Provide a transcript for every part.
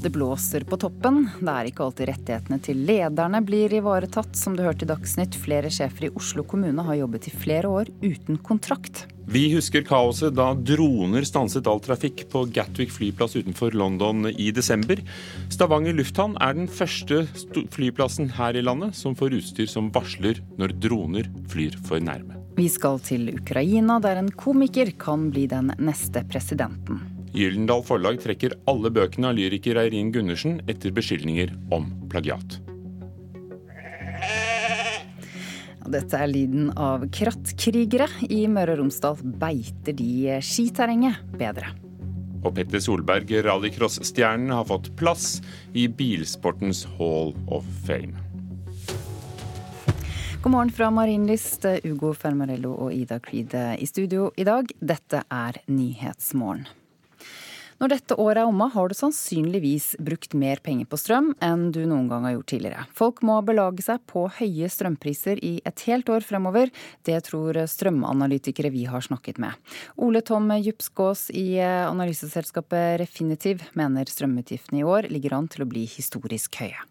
Det blåser på toppen. Det er ikke alltid rettighetene til lederne blir ivaretatt. Som du hørte i Dagsnytt, flere sjefer i Oslo kommune har jobbet i flere år uten kontrakt. Vi husker kaoset da droner stanset all trafikk på Gatwick flyplass utenfor London i desember. Stavanger lufthavn er den første flyplassen her i landet som får utstyr som varsler når droner flyr for nærme. Vi skal til Ukraina, der en komiker kan bli den neste presidenten. Gyldendal Forlag trekker alle bøkene av lyriker Eirin Gundersen etter beskyldninger om plagiat. Dette er lyden av krattkrigere. I Møre og Romsdal beiter de skiterrenget bedre. Og Petter Solberg, rallycross-stjernen, har fått plass i bilsportens Hall of Fame. God morgen fra Marienlyst, Ugo Fermarello og Ida Creed i studio i dag. Dette er Nyhetsmorgen. Når dette året er omme, har du sannsynligvis brukt mer penger på strøm enn du noen gang har gjort tidligere. Folk må belage seg på høye strømpriser i et helt år fremover. Det tror strømanalytikere vi har snakket med. Ole Tom Djupskås i analyseselskapet Refinitiv mener strømutgiftene i år ligger an til å bli historisk høye.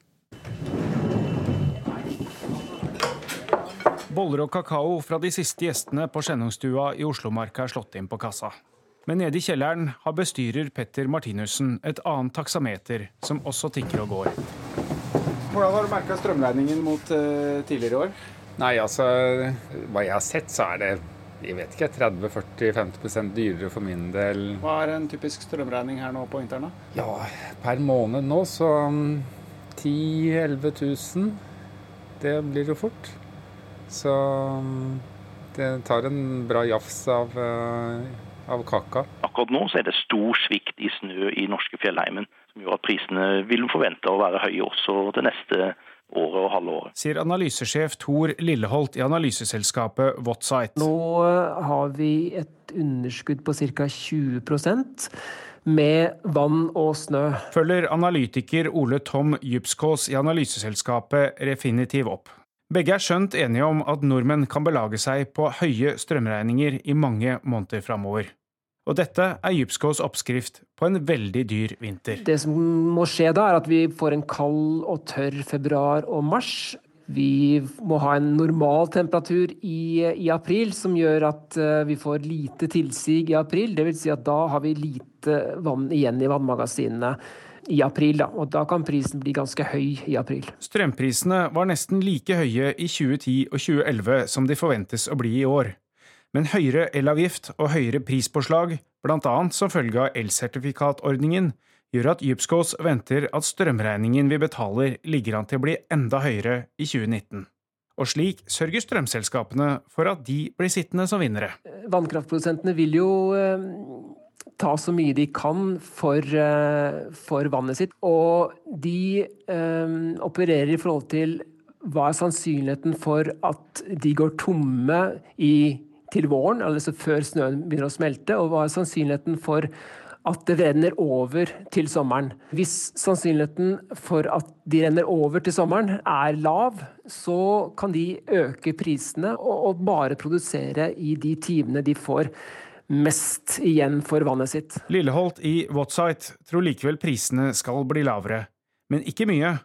Boller og kakao fra de siste gjestene på Skjennungstua i Oslomarka er slått inn på kassa. Men nede i kjelleren har bestyrer Petter Martinussen et annet taksameter, som også tikker og går. Hvordan har du merka strømregningen mot uh, tidligere år? Nei, altså, Hva jeg har sett, så er det jeg vet ikke, 30-40-50% dyrere for min del. Hva er en typisk strømregning her nå på vinteren? Ja, per måned nå så 10 000-11 000. Det blir jo fort. Så det tar en bra jafs av uh, av kaka. Akkurat nå så er det stor svikt i snø i norske fjellheimen, som gjør at prisene vil forvente å være høye også det neste året og halve året. Sier analysesjef Tor Lilleholt i analyseselskapet Whatsite. Nå eh, har vi et underskudd på ca. 20% med vann og snø. Følger analytiker Ole Tom Djupskås i analyseselskapet Refinitiv opp. Begge er skjønt enige om at nordmenn kan belage seg på høye strømregninger i mange måneder framover. Og dette er Djupskås oppskrift på en veldig dyr vinter. Det som må skje da, er at vi får en kald og tørr februar og mars. Vi må ha en normal temperatur i, i april, som gjør at uh, vi får lite tilsig i april. Dvs. Si at da har vi lite vann igjen i vannmagasinene i april, da, og da kan prisen bli ganske høy i april. Strømprisene var nesten like høye i 2010 og 2011 som de forventes å bli i år. Men høyere elavgift og høyere prispåslag, bl.a. som følge av elsertifikatordningen, gjør at Djupskås venter at strømregningen vi betaler ligger an til å bli enda høyere i 2019. Og slik sørger strømselskapene for at de blir sittende som vinnere. Vannkraftprodusentene vil jo eh, ta så mye de kan for, eh, for vannet sitt, og de um, opererer i forhold til hva er sannsynligheten for at de går tomme i til våren, altså før snøen begynner å smelte, og hva er sannsynligheten for at det renner over til sommeren. Hvis sannsynligheten for at de renner over til sommeren er lav, så kan de øke prisene og, bare produsere i de timene de får mest igjen for vannet sitt. Lilleholt i Watsite tror likevel prisene skal bli lavere, men ikke mye.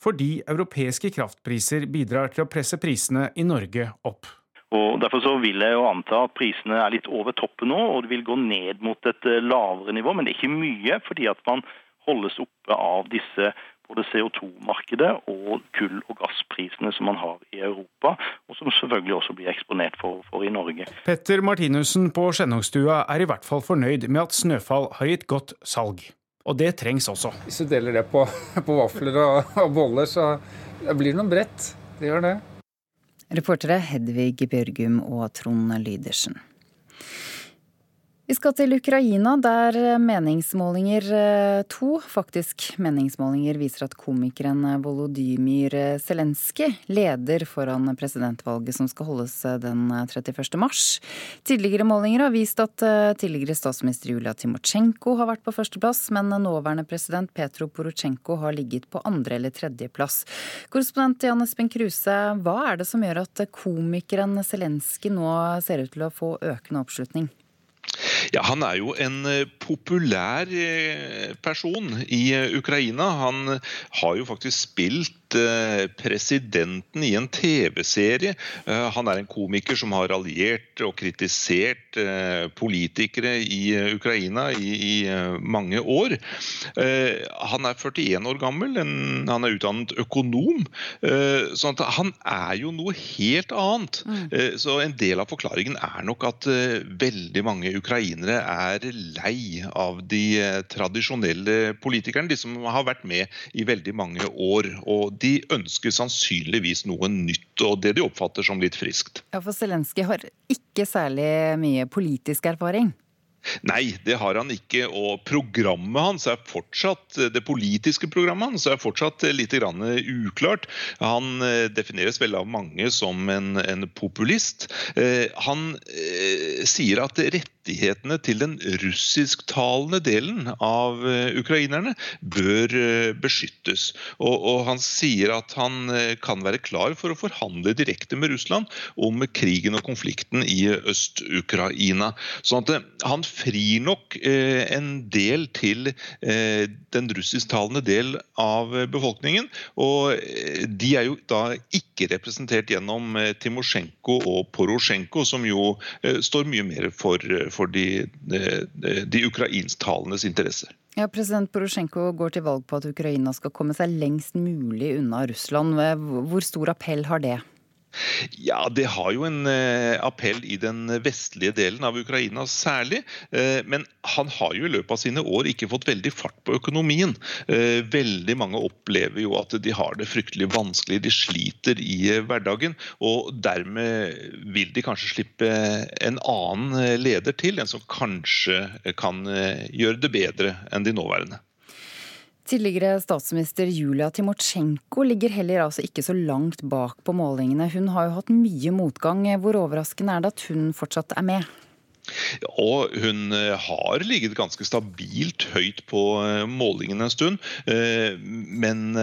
Fordi europeiske kraftpriser bidrar til å presse prisene i Norge opp. Og Derfor så vil jeg jo anta at prisene er litt over toppen nå, og det vil gå ned mot et eh, lavere nivå. Men det er ikke mye, fordi at man holdes oppe av disse både CO2-markedet og kull- og gassprisene som man har i Europa, og som selvfølgelig også blir eksponert for, for i Norge. Petter Martinussen på Skjennungstua er i hvert fall fornøyd med at Snøfall har gitt godt salg. Og det trengs også. Hvis du deler det på, på vafler og, og boller, så blir det noe bredt. Det gjør det. Reportere Hedvig Bjørgum og Trond Lydersen. Vi skal til Ukraina, der meningsmålinger eh, to faktisk meningsmålinger viser at komikeren Volodymyr Zelenskyj leder foran presidentvalget som skal holdes eh, den 31. mars. Tidligere målinger har vist at eh, tidligere statsminister Julia Timosjenko har vært på førsteplass, men nåværende president Petro Porosjenko har ligget på andre- eller tredjeplass. Korrespondent Jan Espen Kruse, hva er det som gjør at komikeren Zelenskyj nå ser ut til å få økende oppslutning? Ja, Han er jo en eh, populær eh, person i eh, Ukraina. Han har jo faktisk spilt presidenten i en TV-serie. Han er en komiker som har alliert og kritisert politikere i Ukraina i, i mange år. Han er 41 år gammel, han er utdannet økonom. sånn at han er jo noe helt annet. Mm. Så en del av forklaringen er nok at veldig mange ukrainere er lei av de eh, tradisjonelle politikerne, de som har vært med i veldig mange år. Og de ønsker sannsynligvis noe nytt, og det de oppfatter som litt friskt. Ja, For Zelenskyj har ikke særlig mye politisk erfaring? Nei, det har han ikke. Og programmet hans er fortsatt, det politiske programmet hans er fortsatt litt uklart. Han eh, defineres vel av mange som en, en populist. Eh, han eh, sier at rettighetene til den russisktalende delen av ukrainerne bør beskyttes. Og, og han sier at han kan være klar for å forhandle direkte med Russland om krigen og konflikten i Øst-Ukraina. Sånn at han frir nok eh, en del til eh, den russisktalende del av befolkningen. Og eh, de er jo da ikke representert gjennom Timosjenko og Porosjenko, som jo står mye mer for, for de, de, de ukrainsktalendes interesser. Ja, President Porosjenko går til valg på at Ukraina skal komme seg lengst mulig unna Russland. Hvor stor appell har det? Ja, Det har jo en eh, appell i den vestlige delen av Ukraina særlig. Eh, men han har jo i løpet av sine år ikke fått veldig fart på økonomien. Eh, veldig mange opplever jo at de har det fryktelig vanskelig, de sliter i hverdagen. Og dermed vil de kanskje slippe en annen leder til, en som kanskje kan gjøre det bedre enn de nåværende. Tidligere statsminister Julia Timosjenko ligger heller altså ikke så langt bak på målingene. Hun har jo hatt mye motgang. Hvor overraskende er det at hun fortsatt er med? Og hun eh, har ligget ganske stabilt høyt på eh, målingene en stund. Eh, men,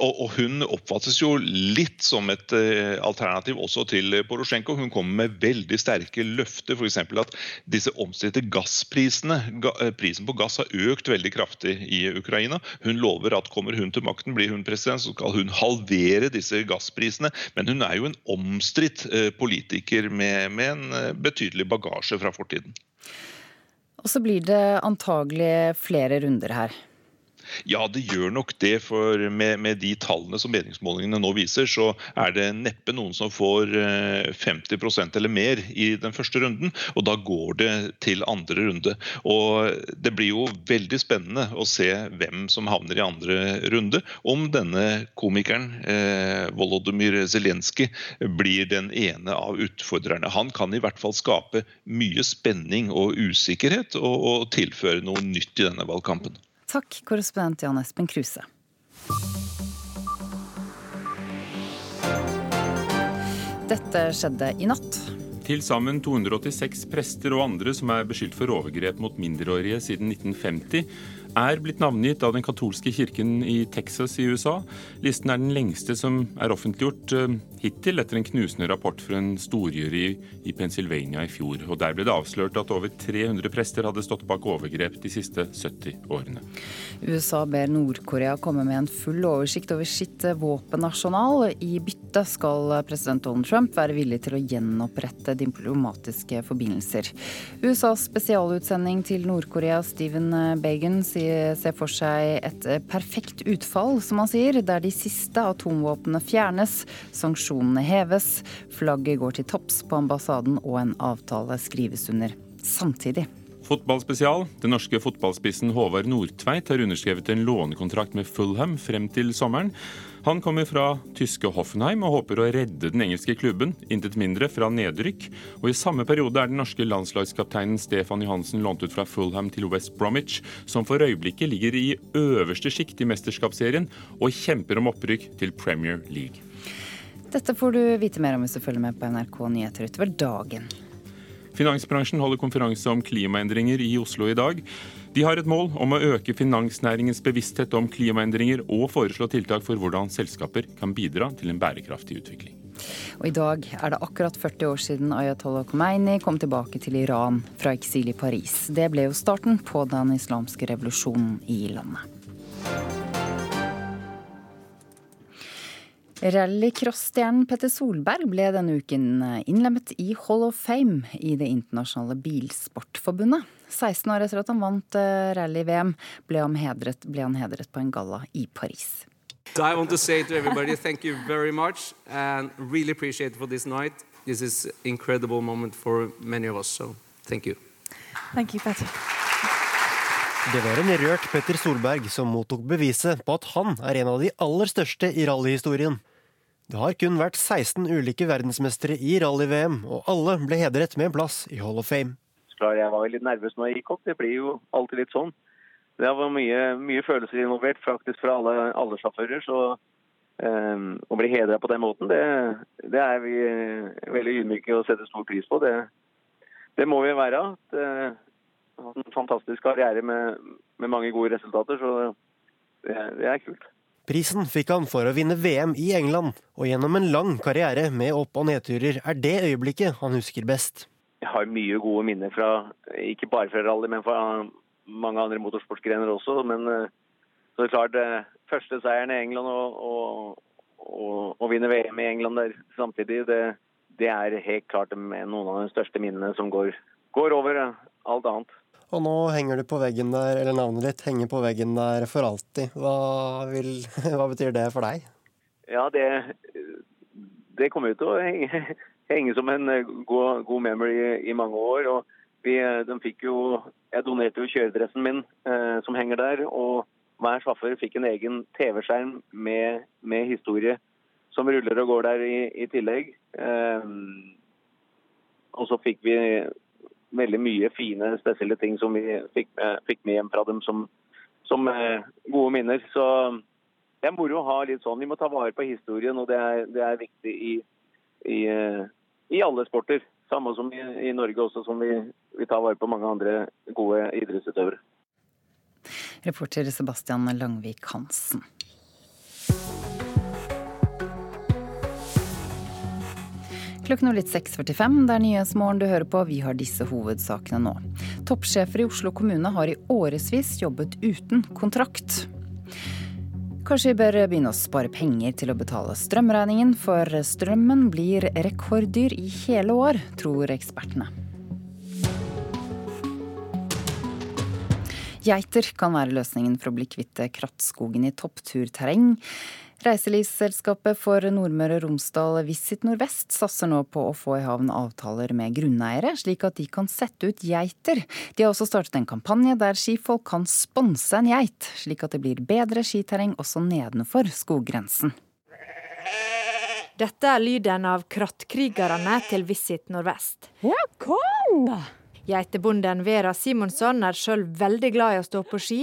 og hun oppfattes jo litt som et alternativ også til Porosjenko. Hun kommer med veldig sterke løfter, f.eks. at disse omstridte gassprisene Prisen på gass har økt veldig kraftig i Ukraina. Hun lover at kommer hun til makten, blir hun president, så skal hun halvere disse gassprisene. Men hun er jo en omstridt politiker med, med en betydelig bagasje fra fortiden. Og så blir det antagelig flere runder her. Ja, det gjør nok det. For med, med, de tallene som meningsmålingene nå viser, så er det neppe noen som får 50 eh, eller mer i den første runden. Og da går det til andre runde. Og det blir jo veldig spennende å se hvem som havner i andre runde. Om denne komikeren, eh, Volodymyr Zelenskyj, blir den ene av utfordrerne. Han kan i hvert fall skape mye spenning og usikkerhet, og, og tilføre noe nytt i denne valgkampen. Takk, korrespondent Jan Espen Kruse. Dette skjedde i natt. Til sammen 286 prester og andre som er beskyldt for overgrep mot mindreårige siden 1950, er blitt navngitt av den katolske kirken i Texas i USA. Listen er den lengste som er offentliggjort uh, hittil, etter en knusende rapport fra en storjury i Pennsylvania i fjor. Og Der ble det avslørt at over 300 prester hadde stått bak overgrep de siste 70 årene. USA ber Nord-Korea komme med en full oversikt over sitt våpenarsenal. I bytte skal president Donald Trump være villig til å gjenopprette diplomatiske forbindelser. USAs spesialutsending til Nord-Korea, Stephen Bagan, ser for seg et perfekt utfall, som han sier, der de siste atomvåpnene fjernes, sanksjonene heves, flagget går til topps på ambassaden og en avtale skrives under samtidig. Fotballspesial. Den norske fotballspissen Håvard Nordtveit har underskrevet en lånekontrakt med Fulham frem til sommeren. Han kommer fra tyske Hoffenheim og håper å redde den engelske klubben, intet mindre, fra nedrykk. Og I samme periode er den norske landslagskapteinen Stefan Johansen lånt ut fra Fulham til West Bromwich, som for øyeblikket ligger i øverste sjikt i mesterskapsserien og kjemper om opprykk til Premier League. Dette får du vite mer om hvis du følger med på NRK Nyheter utover dagen. Finansbransjen holder konferanse om klimaendringer i Oslo i dag. De har et mål om å øke finansnæringens bevissthet om klimaendringer og foreslå tiltak for hvordan selskaper kan bidra til en bærekraftig utvikling. Og i dag er det akkurat 40 år siden Ayatollah Khomeini kom tilbake til Iran fra eksil i Paris. Det ble jo starten på den islamske revolusjonen i landet. Rallycrossstjernen Petter Solberg ble denne uken innlemmet i Hall of Fame i Det internasjonale bilsportforbundet. 16 år etter at han vant eh, rally-VM, ble, ble, han hedret på en galla i Paris. So I want to say to everybody thank you very much and really appreciate for this night. This is an incredible moment for many of us, so thank you. Thank you, Petter. Det var en rørt Petter Solberg som mottok beviset på at han er en av de aller største i rallyhistorien. Det har kun vært 16 ulike verdensmestere i rally-VM, og alle ble hedret med en plass i Hall of Fame. Jeg var litt nervøs når jeg gikk opp, det blir jo alltid litt sånn. Det var mye, mye følelser involvert, faktisk fra alle, alle sjåfører. Så um, å bli hedra på den måten, det, det, er vi veldig ydmyke og setter stor pris på. Det, det må vi være. Det, en fantastisk karriere med, med, mange gode resultater, så det, det er kult. Prisen fikk han for å vinne VM i England, og gjennom en lang karriere med opp- og nedturer er det øyeblikket han husker best. Jeg har mye gode minner fra, ikke bare fra rally, men fra mange andre motorsportsgrener også. Men eh, så det er klart, eh, første seieren i England og, og, vinne VM i England der samtidig, det, det, er helt klart noen av de største minnene som går, går over alt annet. Og nå henger du på veggen der, eller navnet ditt henger på veggen der for alltid. Hva, vil, hva betyr det for deg? Ja, det, det kommer jo til å henge, henge som en eh, god, god memory i, mange år. og vi, eh, de fikk jo, Jeg donerte jo kjøredressen min eh, som henger der. og Hver sjåfør fikk en egen TV-skjerm med, med, historie som ruller og går der i, i tillegg. Eh, og så fikk vi veldig mye fine, spesielle ting som vi fikk med, fikk med hjem fra dem som, som eh, gode minner. Så det er moro å ha litt sånn. Vi må ta vare på historien, og det er, det er viktig i, i, eh, i, alle sporter. Samme som i, i Norge også, som vi, vi tar vare på mange andre gode idrettsutøvere. Reporter Sebastian Langvik Hansen. Klokken er litt 6.45. Det er Nyhetsmorgen du hører på. Vi har disse hovedsakene nå. Toppsjefer i Oslo kommune har i årevis jobbet uten kontrakt. Kanskje vi bør begynne å spare penger til å betale strømregningen, for strømmen blir rekorddyr i hele år, tror ekspertene. Geiter kan være løsningen for å bli kvitt krattskogen i toppturterreng. Reiselivsselskapet for Nordmøre og Romsdal Visit Nordvest satser nå på å få i havn avtaler med grunneiere, slik at de kan sette ut geiter. De har også startet en kampanje der skifolk kan sponse en geit, slik at det blir bedre skiterreng også nedenfor skoggrensen. Dette er lyden av krattkrigerne til Visit Nordvest. Ja, kom da! Geitebonden Vera Simonsson er sjøl veldig glad i å stå på ski.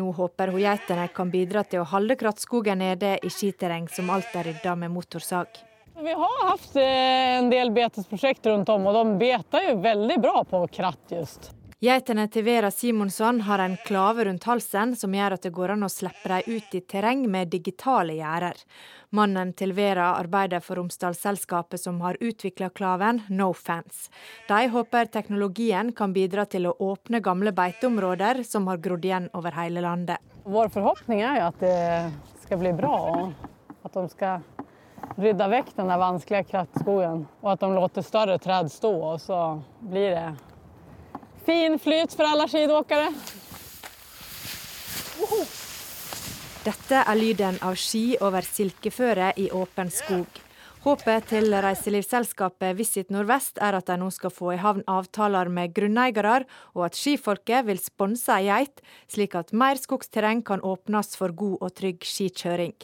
Nå håper hun geitene kan bidra til å holde krattskogen nede i skiterreng som alt er rydda med motorsag. Vi har hatt eh, en del betesprosjekt rundt om, og de beter jo veldig bra på kratt just. Geitene til Vera Simonsson har en klave rundt halsen som gjør at det går an å slippe dem ut i terreng med digitale gjerder. Mannen til Vera arbeider for Romsdalsselskapet som har utvikla klaven Nofence. De håper teknologien kan bidra til å åpne gamle beiteområder som har grodd igjen over hele landet. Vår forhåpning er jo at det skal bli bra, og at de skal rydde vekk den vanskelige krattskogen. Og at de lar større trær stå, og så blir det Fin flyt for alle skidåkere. Dette er lyden av ski over silkeføre i åpen skog. Håpet til reiselivsselskapet Visit Nordvest er at de nå skal få i havn avtaler med grunneiere, og at skifolket vil sponse ei geit, slik at mer skogsterreng kan åpnes for god og trygg skikjøring.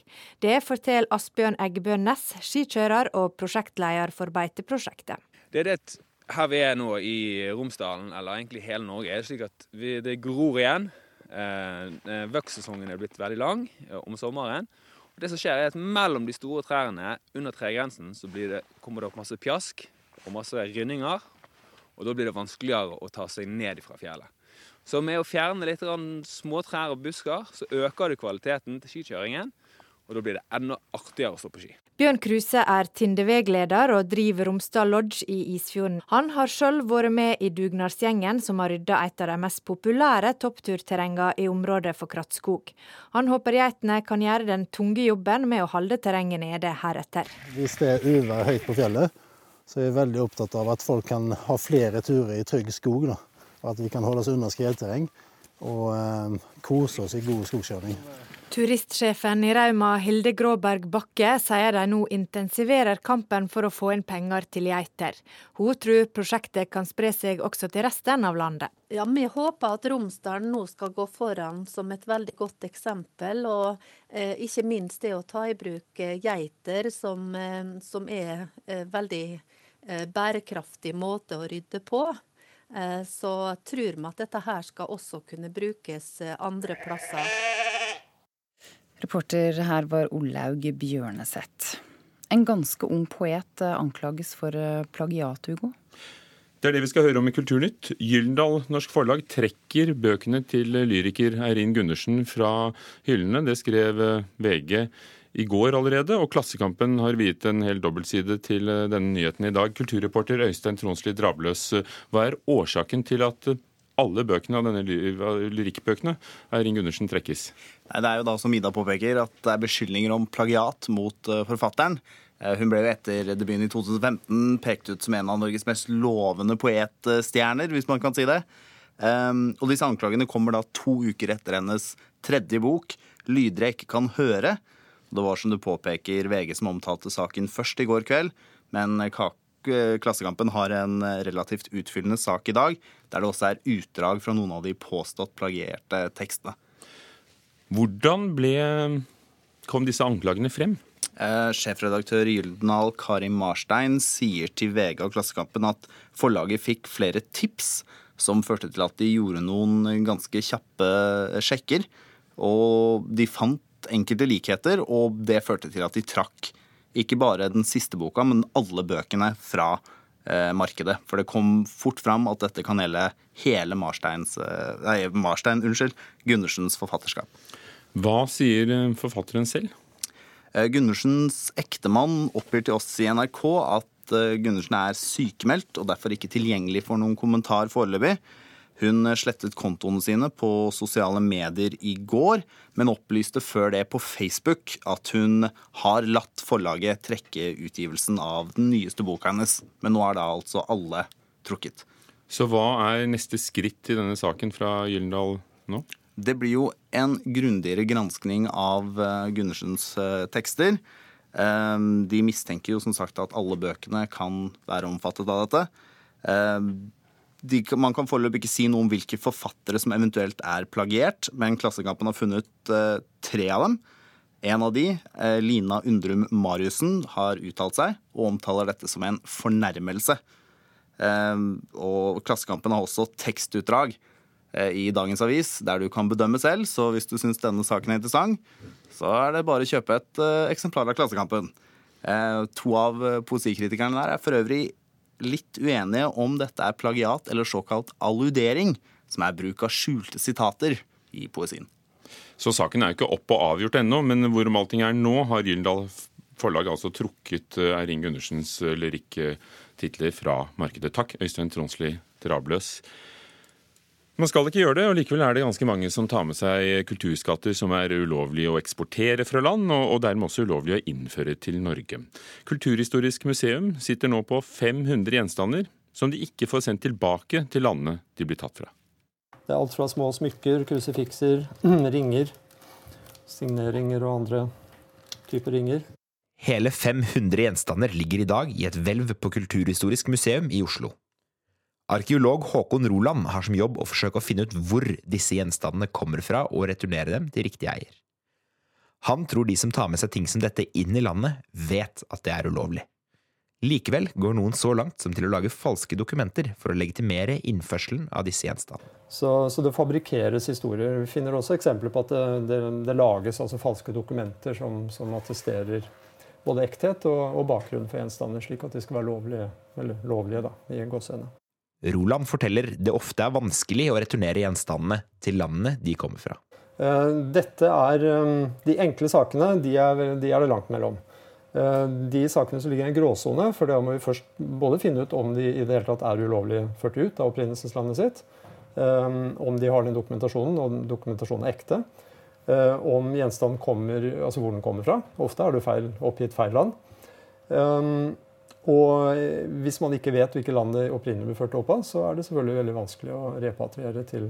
Det forteller Asbjørn Eggebø Næss, skikjører og prosjektleder for beiteprosjektet. Det er et her vi er nå i Romsdalen, eller egentlig hele Norge, er det slik at vi, det gror igjen. Eh, eh Vøkstsesongen er blitt veldig lang eh, om sommeren. Og det som skjer er at Mellom de store trærne under tregrensen så det, kommer det opp masse pjask og masse rynninger. Og da blir det vanskeligere å ta seg ned fra fjellet. Så med å fjerne litt småtrær og busker, så øker det kvaliteten til skikjøringen. Og da blir det enda artigere å stå på ski. Bjørn Kruse er Tindeveg-leder og driver Romsdal Lodge i Isfjorden. Han har sjøl vært med i dugnadsgjengen som har rydda et av de mest populære toppturterrengene i området for krattskog. Han håper geitene kan gjøre den tunge jobben med å holde terrenget nede heretter. Hvis det er uvær høyt på fjellet, så er jeg veldig opptatt av at folk kan ha flere turer i trygg skog. Da. At vi kan holde oss unna skredterreng og eh, kose oss i god skogkjøring. Turistsjefen i Rauma, Hilde Gråberg Bakke, sier de nå intensiverer kampen for å få inn penger til geiter. Hun tror prosjektet kan spre seg også til resten av landet. Ja, Vi håper at Romsdalen nå skal gå foran som et veldig godt eksempel. Og eh, ikke minst det å ta i bruk eh, geiter, som, eh, som er eh, veldig eh, bærekraftig måte å rydde på. Eh, så tror vi at dette her skal også kunne brukes andre plasser. Reporter her var Olaug Bjørneseth. En ganske ung poet anklages for eh, plagiat, Hugo? Det er det vi skal høre om i Kulturnytt. Gyldendal Norsk Forlag trekker bøkene til lyriker Eirin Gundersen fra hyllene. Det skrev eh, VG i går allerede, og Klassekampen har viet en hel dobbeltside til eh, denne nyheten i dag. Kulturreporter Øystein Tronsli Drabløs, hva er årsaken til at alle bøkene av denne lyrikkbøkene Ring Gundersen trekkes? Det er jo da, som Ida påpeker, at det er beskyldninger om plagiat mot eh, forfatteren. Eh, hun ble jo etter debuten i 2015 pekt ut som en av Norges mest lovende poetstjerner, hvis man kan si det. Ehm, og disse anklagene kommer da to uker etter hennes tredje bok, 'Lyder jeg ikke kan høre'. Det var som du påpeker VG som omtalte saken først i går kveld, men Klassekampen har en relativt utfyllende sak i dag, der det også er utdrag fra noen av de påstått plagierte tekstene. Hvordan ble, kom disse anklagene frem? Eh, sjefredaktør Gyldendal Karim Marstein sier til VG og Klassekampen at forlaget fikk flere tips som førte til at de gjorde noen ganske kjappe sjekker. Og de fant enkelte likheter, og det førte til at de trakk ikke bare den siste boka, men alle bøkene fra eh, markedet. For det kom fort fram at dette kan gjelde hele Marsteins, eh, nei, Marstein, unnskyld, Gundersens forfatterskap. Hva sier eh, forfatteren selv? Eh, Gundersens ektemann oppgir til oss i NRK at eh, Gundersen er sykemeldt og derfor ikke tilgjengelig for noen kommentar foreløpig. Hun slettet kontoene sine på sosiale medier i går, men opplyste før det på Facebook at hun har latt forlaget trekke utgivelsen av den nyeste boka hennes. Men nå er da altså alle trukket. Så hva er neste skritt i denne saken fra Gyllendal nå? Det blir jo en grundigere granskning av eh, Gundersens eh, tekster. Ehm, de mistenker jo som sagt at alle bøkene kan være omfattet av dette. Ehm, de, man kan foreløpig ikke si noe om hvilke forfattere som eventuelt er plagiert, men Klassekampen har funnet uh, tre av dem. En av de, uh, Lina Undrum Mariussen, har uttalt seg og omtaler dette som en fornærmelse. Uh, og Klassekampen har også tekstutdrag Eh, i dagens avis, der du kan bedømme selv. Så hvis du syns denne saken er interessant, så er det bare å kjøpe et uh, eksemplar av Klassekampen. Uh, to av poesikritikerne der er for øvrig litt uenige om dette er plagiat eller såkalt alludering, som er bruk av skjulte sitater i poesien. Så saken er jo ikke opp og avgjort ennå, men hvorom allting er nå, har Gyldendal forlag altså trukket Eirin Gundersens lyrikketitler fra markedet. Takk, Øystein Tronsli Drabløs. Man skal ikke gjøre det, og likevel er det ganske mange som tar med seg kulturskatter som er ulovlige å eksportere fra land, og dermed også ulovlige å innføre til Norge. Kulturhistorisk museum sitter nå på 500 gjenstander som de ikke får sendt tilbake til landene de blir tatt fra. Det er alt fra små smykker, krusifikser, ringer, signeringer og andre typer ringer. Hele 500 gjenstander ligger i dag i et hvelv på Kulturhistorisk museum i Oslo. Arkeolog Håkon Roland har som jobb å forsøke å finne ut hvor disse gjenstandene kommer fra, og returnere dem til riktig eier. Han tror de som tar med seg ting som dette inn i landet, vet at det er ulovlig. Likevel går noen så langt som til å lage falske dokumenter for å legitimere innførselen av disse gjenstandene. Så, så, det fabrikkeres historier. Vi finner også eksempler på at det, det, det lages altså falske dokumenter som, som attesterer både ekthet og, og, bakgrunnen for gjenstander, slik at de skal være lovlige, eller lovlige da, i gåsehendene. Roland forteller det ofte er vanskelig å returnere gjenstandene til landene de kommer fra. Eh, dette er eh, De enkle sakene de er, de er det langt mellom. De sakene som ligger i en gråsone, for da må vi først både finne ut om de i det hele tatt er ulovlig ført ut av opprinnelseslandet sitt, om de har den dokumentasjonen, og dokumentasjonen er ekte, om gjenstanden kommer, altså hvor den kommer fra. Ofte er det feil, oppgitt feil land. Og hvis man ikke vet hvilke land det opprinnelig ble ført opp av, så er det selvfølgelig veldig vanskelig å repatriere til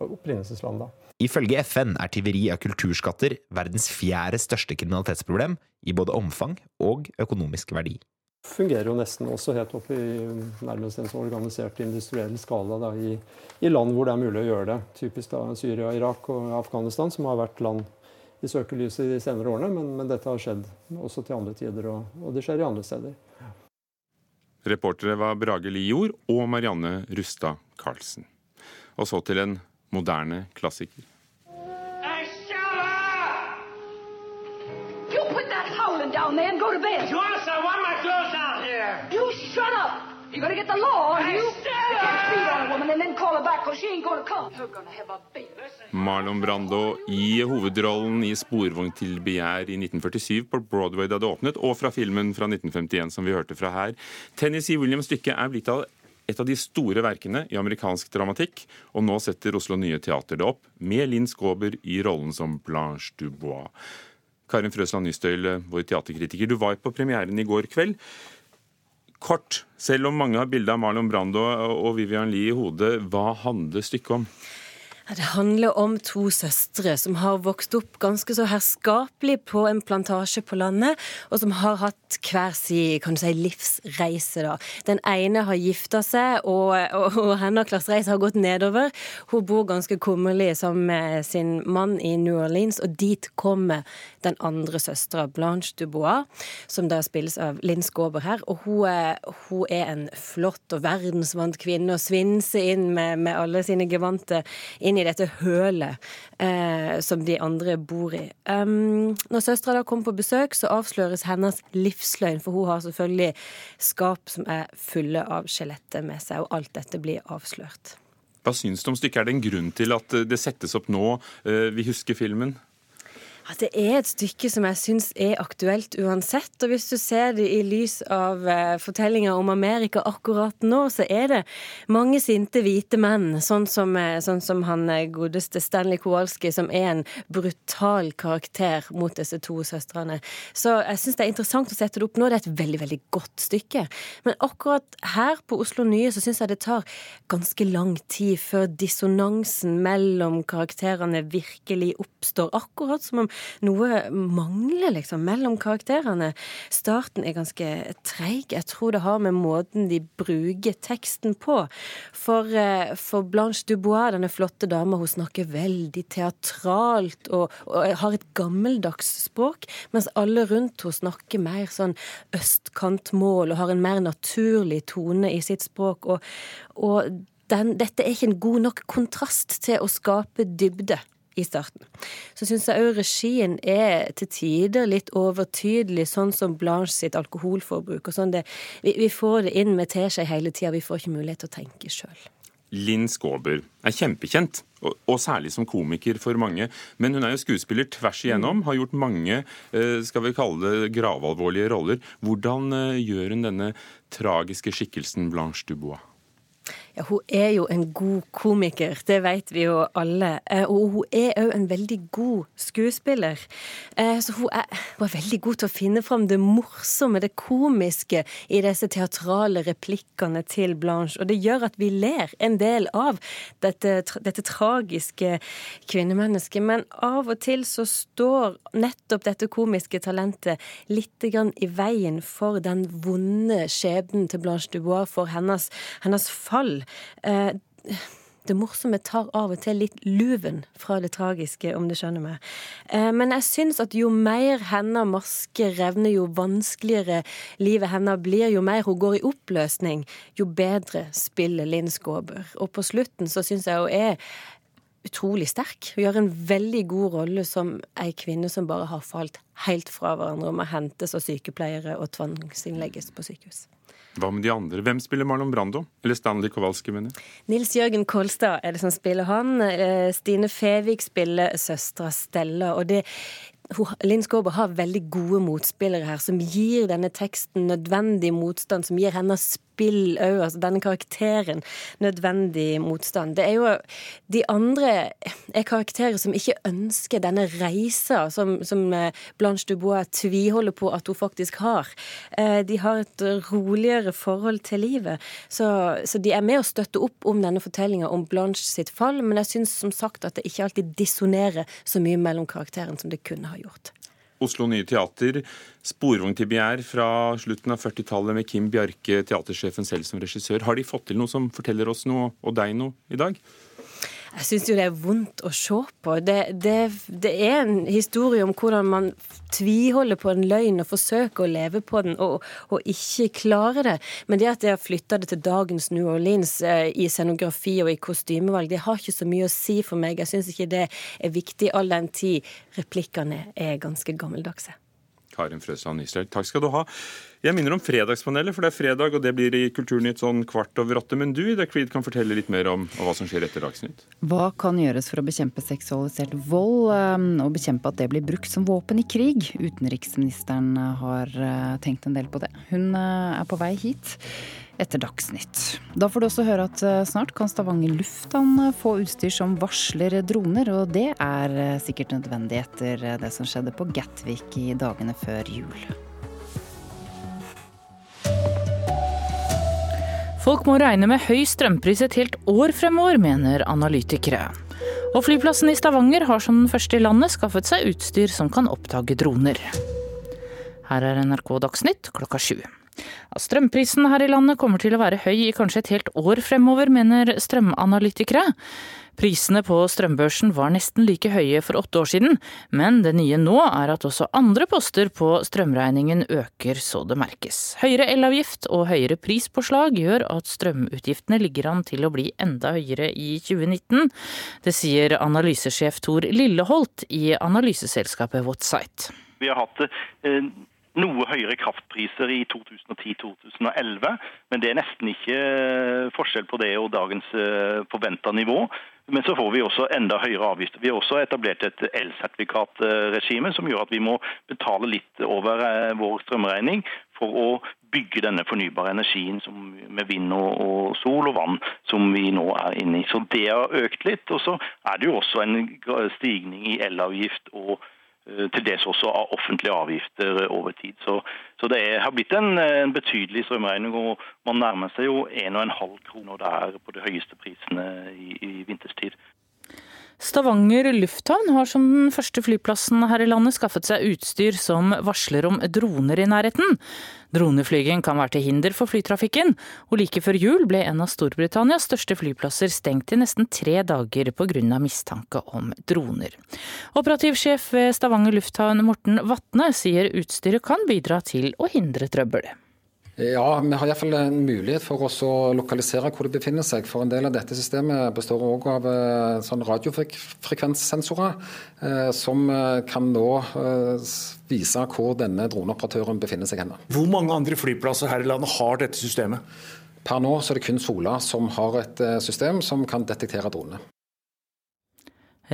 opprinnelseslandet. Ifølge FN er tyveri av kulturskatter verdens fjerde største kriminalitetsproblem i både omfang og økonomisk verdi. Det fungerer jo nesten også helt opp i nærmest en så organisert industriell skala da, i, i, land hvor det er mulig å gjøre det. Typisk da Syria, Irak og Afghanistan, som har vært land i søkelyset de senere årene. Men, men dette har skjedd også til andre tider, og, og det skjer i andre steder. Reportere var Brage Lijord og Marianne Rustad Karlsen. Og så til en moderne klassiker. down there and go to bed. Joyce, I want You're gonna get the law on you. You can't beat on a woman and then call her back because she ain't gonna come. You're gonna have a baby. Marlon Brando i hovedrollen i 'Sporvogn til begjær' i 1947 på Broadway da det åpnet, og fra filmen fra 1951 som vi hørte fra her. Tennessee Williams-stykket er blitt av et av de store verkene i amerikansk dramatikk, og nå setter Oslo Nye Teater det opp, med Linn Skåber i rollen som Blanche Dubois. Karin Frøsland Nystøyl, vår teaterkritiker, du var på premieren i går kveld. Kort, selv om mange har bilde av Marlon Brando og Vivian Lie i hodet, hva handler stykket om? Det handler om to søstre som har vokst opp ganske så herskapelig på en plantasje på landet, og som har hatt hver sin kan du si, livsreise. da. Den ene har gifta seg, og, og, og hennes klassereise har gått nedover. Hun bor ganske kummerlig sammen med sin mann i New Orleans, og dit kommer den andre søstera, Blanche Dubois, som da spilles av Linn Skåber her. Og hun er, hun er, en flott og verdensvant kvinne og svinser inn med, med alle sine gevanter inn inn i dette hølet eh, som de andre bor i. Um, når søstera da kommer på besøk, så avsløres hennes livsløgn, for hun har selvfølgelig skap som er fulle av skjeletter med seg, og alt dette blir avslørt. Hva syns du om stykket? Er det en grunn til at det settes opp nå? Eh, vi husker filmen at det er et stykke som jeg syns er aktuelt uansett. Og hvis du ser det i lys av fortellinga fortellinger om Amerika akkurat nå, så er det mange sinte hvite menn, sånn som, uh, sånn som han uh, godeste Stanley Kowalski, som er en brutal karakter mot disse to søstrene. Så jeg syns det er interessant å sette det opp nå. Det er et veldig, veldig godt stykke. Men akkurat her på Oslo Nye så syns jeg det tar ganske lang tid før dissonansen mellom karakterene virkelig oppstår. Akkurat som om noe mangler, liksom, mellom karakterene. Starten er ganske treig. Jeg tror det har med måten de bruker teksten på. For, eh, for Blanche Dubois, denne flotte dama, hun snakker veldig teatralt og, og har et gammeldags språk, mens alle rundt henne snakker mer sånn østkantmål og har en mer naturlig tone i sitt språk. og, og den, dette er ikke en god nok kontrast til å skape dybde i starten. Så syns jeg òg regien er til tider litt overtydelig, sånn som Blanche sitt alkoholforbruk. og sånn det, vi, vi, får det inn med teskje hele tida, vi får ikke mulighet til å tenke sjøl. Linn Skåber er kjempekjent, og, og, særlig som komiker for mange. Men hun er jo skuespiller tvers igjennom, har gjort mange eh, skal vi kalle det gravalvorlige roller. Hvordan eh, gjør hun denne tragiske skikkelsen Blanche Dubois? Ja, hun er jo en god komiker, det vet vi jo alle. Eh, og hun er òg en veldig god skuespiller. Eh, så hun er, er, veldig god til å finne fram det morsomme, det komiske, i disse teatrale replikkene til Blanche. Og det gjør at vi ler en del av dette, dette tragiske kvinnemennesket. Men av og til så står nettopp dette komiske talentet litt i veien for den vonde skjebnen til Blanche Dubois, for hennes, hennes fall. Eh, det morsomme tar av og til litt luven fra det tragiske, om du skjønner meg. Eh, men jeg syns at jo mer hennes maske revner, jo vanskeligere livet hennes blir, jo mer hun går i oppløsning, jo bedre spiller Linn Skåber. Og på slutten så syns jeg hun er utrolig sterk. Hun gjør en veldig god rolle som ei kvinne som bare har falt helt fra hverandre og må hentes av sykepleiere og tvangsinnlegges på sykehus. Hva med de andre? Hvem spiller Marlon Brando? Eller Stanley Kowalski, mener Nils Jørgen Kolstad er det som spiller han. Eh, Stine Fevik spiller søstera Stella. Og det, Linn Skåber har veldig gode motspillere her, som gir denne teksten nødvendig motstand, som gir henne spill òg, altså denne karakteren nødvendig motstand. Det er jo De andre er karakterer som ikke ønsker denne reisa som, som eh, Blanche Dubois tviholder på at hun faktisk har. Eh, de har et roligere forhold til livet. Så, så de er med å støtte opp om denne fortellinga om Blanche sitt fall, men jeg syns som sagt at det ikke alltid dissonerer så mye mellom karakterene som det kunne ha gjort. Oslo Nye Teater, 'Sporvogn til begjær' fra slutten av 40-tallet med Kim Bjarke, teatersjefen selv som regissør. Har de fått til noe som forteller oss noe, og deg noe, i dag? Jeg syns jo det er vondt å se på. Det, det, det, er en historie om hvordan man tviholder på en løgn og forsøker å leve på den, og, og ikke klarer det. Men det at de har flytta det til dagens New Orleans eh, i scenografi og i kostymevalg, det har ikke så mye å si for meg. Jeg syns ikke det er viktig all den tid replikkene er ganske gammeldagse. Karin Frøsland Israel. takk skal du ha. Jeg minner om Fredagspanelet, for det er fredag, og det blir i Kulturnytt sånn kvart over åtte. Men du, Ida Creed, kan fortelle litt mer om, om hva som skjer etter Dagsnytt? Hva kan gjøres for å bekjempe seksualisert vold, eh, og bekjempe at det blir brukt som våpen i krig? Utenriksministeren har eh, tenkt en del på det. Hun eh, er på vei hit etter Dagsnytt. Da får du også høre at snart kan Stavanger lufthavn få utstyr som varsler droner, og det er sikkert nødvendig etter det som skjedde på Gatwick i dagene før jul. Folk må regne med høy strømpris et helt år fremover, mener analytikere. Og flyplassen i Stavanger har som den første i landet skaffet seg utstyr som kan oppdage droner. Her er NRK Dagsnytt klokka sju. Strømprisen her i landet kommer til å være høy i kanskje et helt år fremover, mener strømanalytikere. Prisene på strømbørsen var nesten like høye for åtte år siden, men det nye nå er at også andre poster på strømregningen øker så det merkes. Høyere elavgift og høyere prispåslag gjør at strømutgiftene ligger an til å bli enda høyere i 2019. Det sier analysesjef Tor Lilleholt i analyseselskapet Whatsite. Vi har hatt eh, noe høyere kraftpriser i 2010-2011, men det er nesten ikke eh, forskjell på det og dagens eh, forventa nivå. Men så får vi også enda høyere avgifter. Vi har også etablert et elsertifikatregime som gjør at vi må betale litt over eh, vår strømregning for å bygge denne fornybare energien med vind og, sol og vann som vi nå er inne i. Så det har økt litt. Og så er det jo også en stigning i elavgift og Eh, til dels også av offentlige avgifter eh, over tid. Så, så det er, har blitt en, en, betydelig strømregning, og man nærmer seg jo 1,5 kroner der på de høyeste prisene i, i vinterstid. Stavanger lufthavn har som den første flyplassen her i landet skaffet seg utstyr som varsler om droner i nærheten. Droneflyging kan være til hinder for flytrafikken, og like før jul ble en av Storbritannias største flyplasser stengt i nesten tre dager pga. mistanke om droner. Operativsjef ved Stavanger lufthavn Morten Vatne sier utstyret kan bidra til å hindre trøbbel. Ja, vi har iallfall en mulighet for oss å lokalisere hvor det befinner seg. For en del av dette systemet består òg av eh, sånn radiofrekvenssensorer eh, som eh, kan nå vise hvor denne droneoperatøren befinner seg henne. Hvor mange andre flyplasser her i landet har dette systemet? Per nå så er det kun Sola som har et system som kan detektere dronene.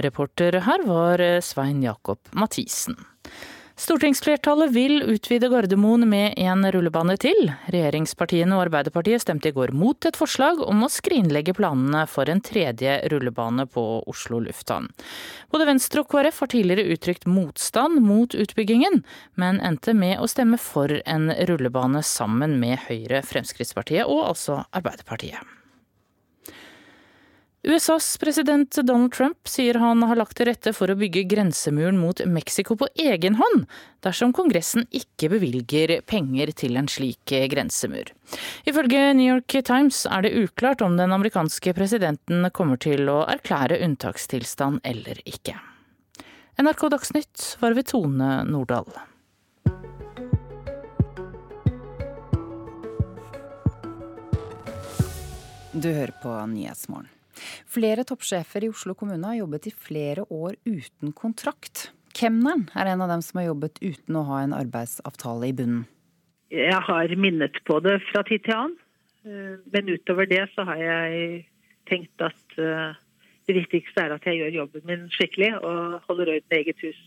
Reporter her var Svein Jakob Mathisen. Stortingsflertallet vil utvide Gardermoen med en rullebane til. Regjeringspartiene og Arbeiderpartiet stemte i går mot et forslag om å skrinlegge planene for en tredje rullebane på Oslo lufthavn. Både Venstre og KrF har tidligere uttrykt motstand mot utbyggingen, men endte med å stemme for en rullebane sammen med Høyre, Fremskrittspartiet og altså Arbeiderpartiet. USAs president Donald Trump sier han har lagt til rette for å bygge grensemuren mot Mexico på egen hånd, dersom Kongressen ikke bevilger penger til en slik grensemur. Ifølge New York Times er det uklart om den amerikanske presidenten kommer til å erklære unntakstilstand eller ikke. NRK Dagsnytt var ved Tone Nordahl. Du hører på Nyhetsmorgen. Flere toppsjefer i Oslo kommune har jobbet i flere år uten kontrakt. Kemneren er en av dem som har jobbet uten å ha en arbeidsavtale i bunnen. Jeg har minnet på det fra tid til annen, eh, men utover det så har jeg tenkt at eh, det viktigste er at jeg gjør jobben min skikkelig og holder orden i eget hus.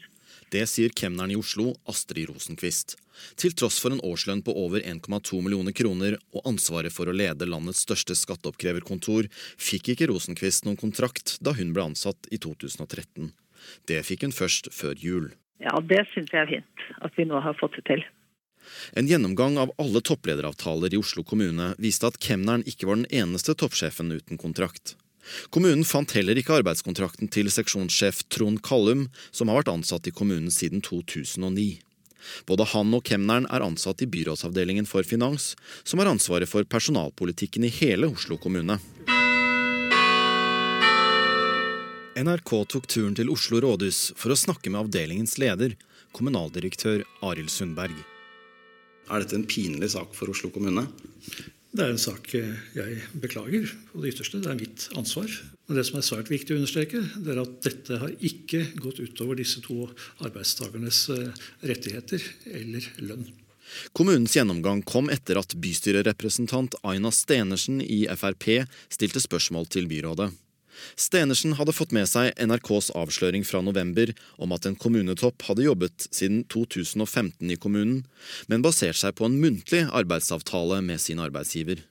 Det sier kemneren i Oslo, Astrid Rosenquist. Til tross for en årslønn på over 1,2 millioner kroner og ansvaret for å lede landets største skatteoppkreverkontor, fikk ikke Rosenquist noen kontrakt da hun ble ansatt i 2013. Det fikk hun først før jul. Ja, det syns jeg er fint at vi nå har fått det til. En gjennomgang av alle topplederavtaler i Oslo kommune viste at kemneren ikke var den eneste toppsjefen uten kontrakt. Kommunen fant heller ikke arbeidskontrakten til seksjonssjef Trond Kallum, som har vært ansatt i kommunen siden 2009. Både han og kemneren er ansatt i byrådsavdelingen for finans, som har ansvaret for personalpolitikken i hele Oslo kommune. NRK tok turen til Oslo rådhus for å snakke med avdelingens leder, kommunaldirektør Arild Sundberg. Er dette en pinlig sak for Oslo kommune? Det er en sak jeg beklager på det ytterste. Det er mitt ansvar. Men det som er svært viktig å understreke, det er at dette har ikke gått utover disse to arbeidstakernes eh, rettigheter eller lønn. Kommunens gjennomgang kom etter at bystyrerepresentant Aina Stenersen i Frp stilte spørsmål til byrådet. Stenersen hadde fått med seg NRKs avsløring fra november om at en kommunetopp hadde jobbet siden 2015 i kommunen, men basert seg på en muntlig arbeidsavtale med sin arbeidsgiver.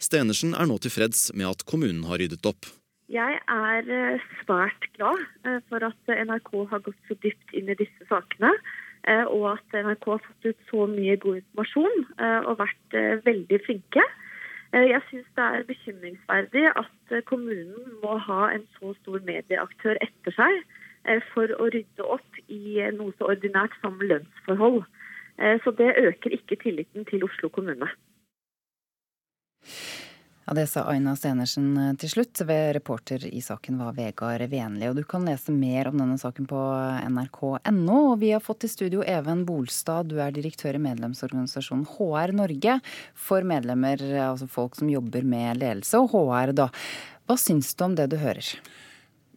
Stenersen er nå tilfreds med at kommunen har ryddet opp. Jeg er eh, svært glad eh, for at NRK har gått så dypt inn i disse sakene. Eh, og at NRK har fått ut så mye god informasjon og vært veldig flinke. Eh, jeg syns det er bekymringsverdig at eh, kommunen må ha en så stor medieaktør etter seg eh, for å rydde opp i noe så ordinært som lønnsforhold. Så det øker ikke tilliten til Oslo kommune. Ja, Det sa Aina Stenersen eh, til slutt. Ved reporter i saken var Vegard Venli. Og du kan lese mer om denne saken på nrk.no. Og vi har fått i studio Even Bolstad, du er direktør i medlemsorganisasjonen HR Norge for medlemmer, altså folk som jobber med ledelse, og HR, da. Hva syns du om det du hører?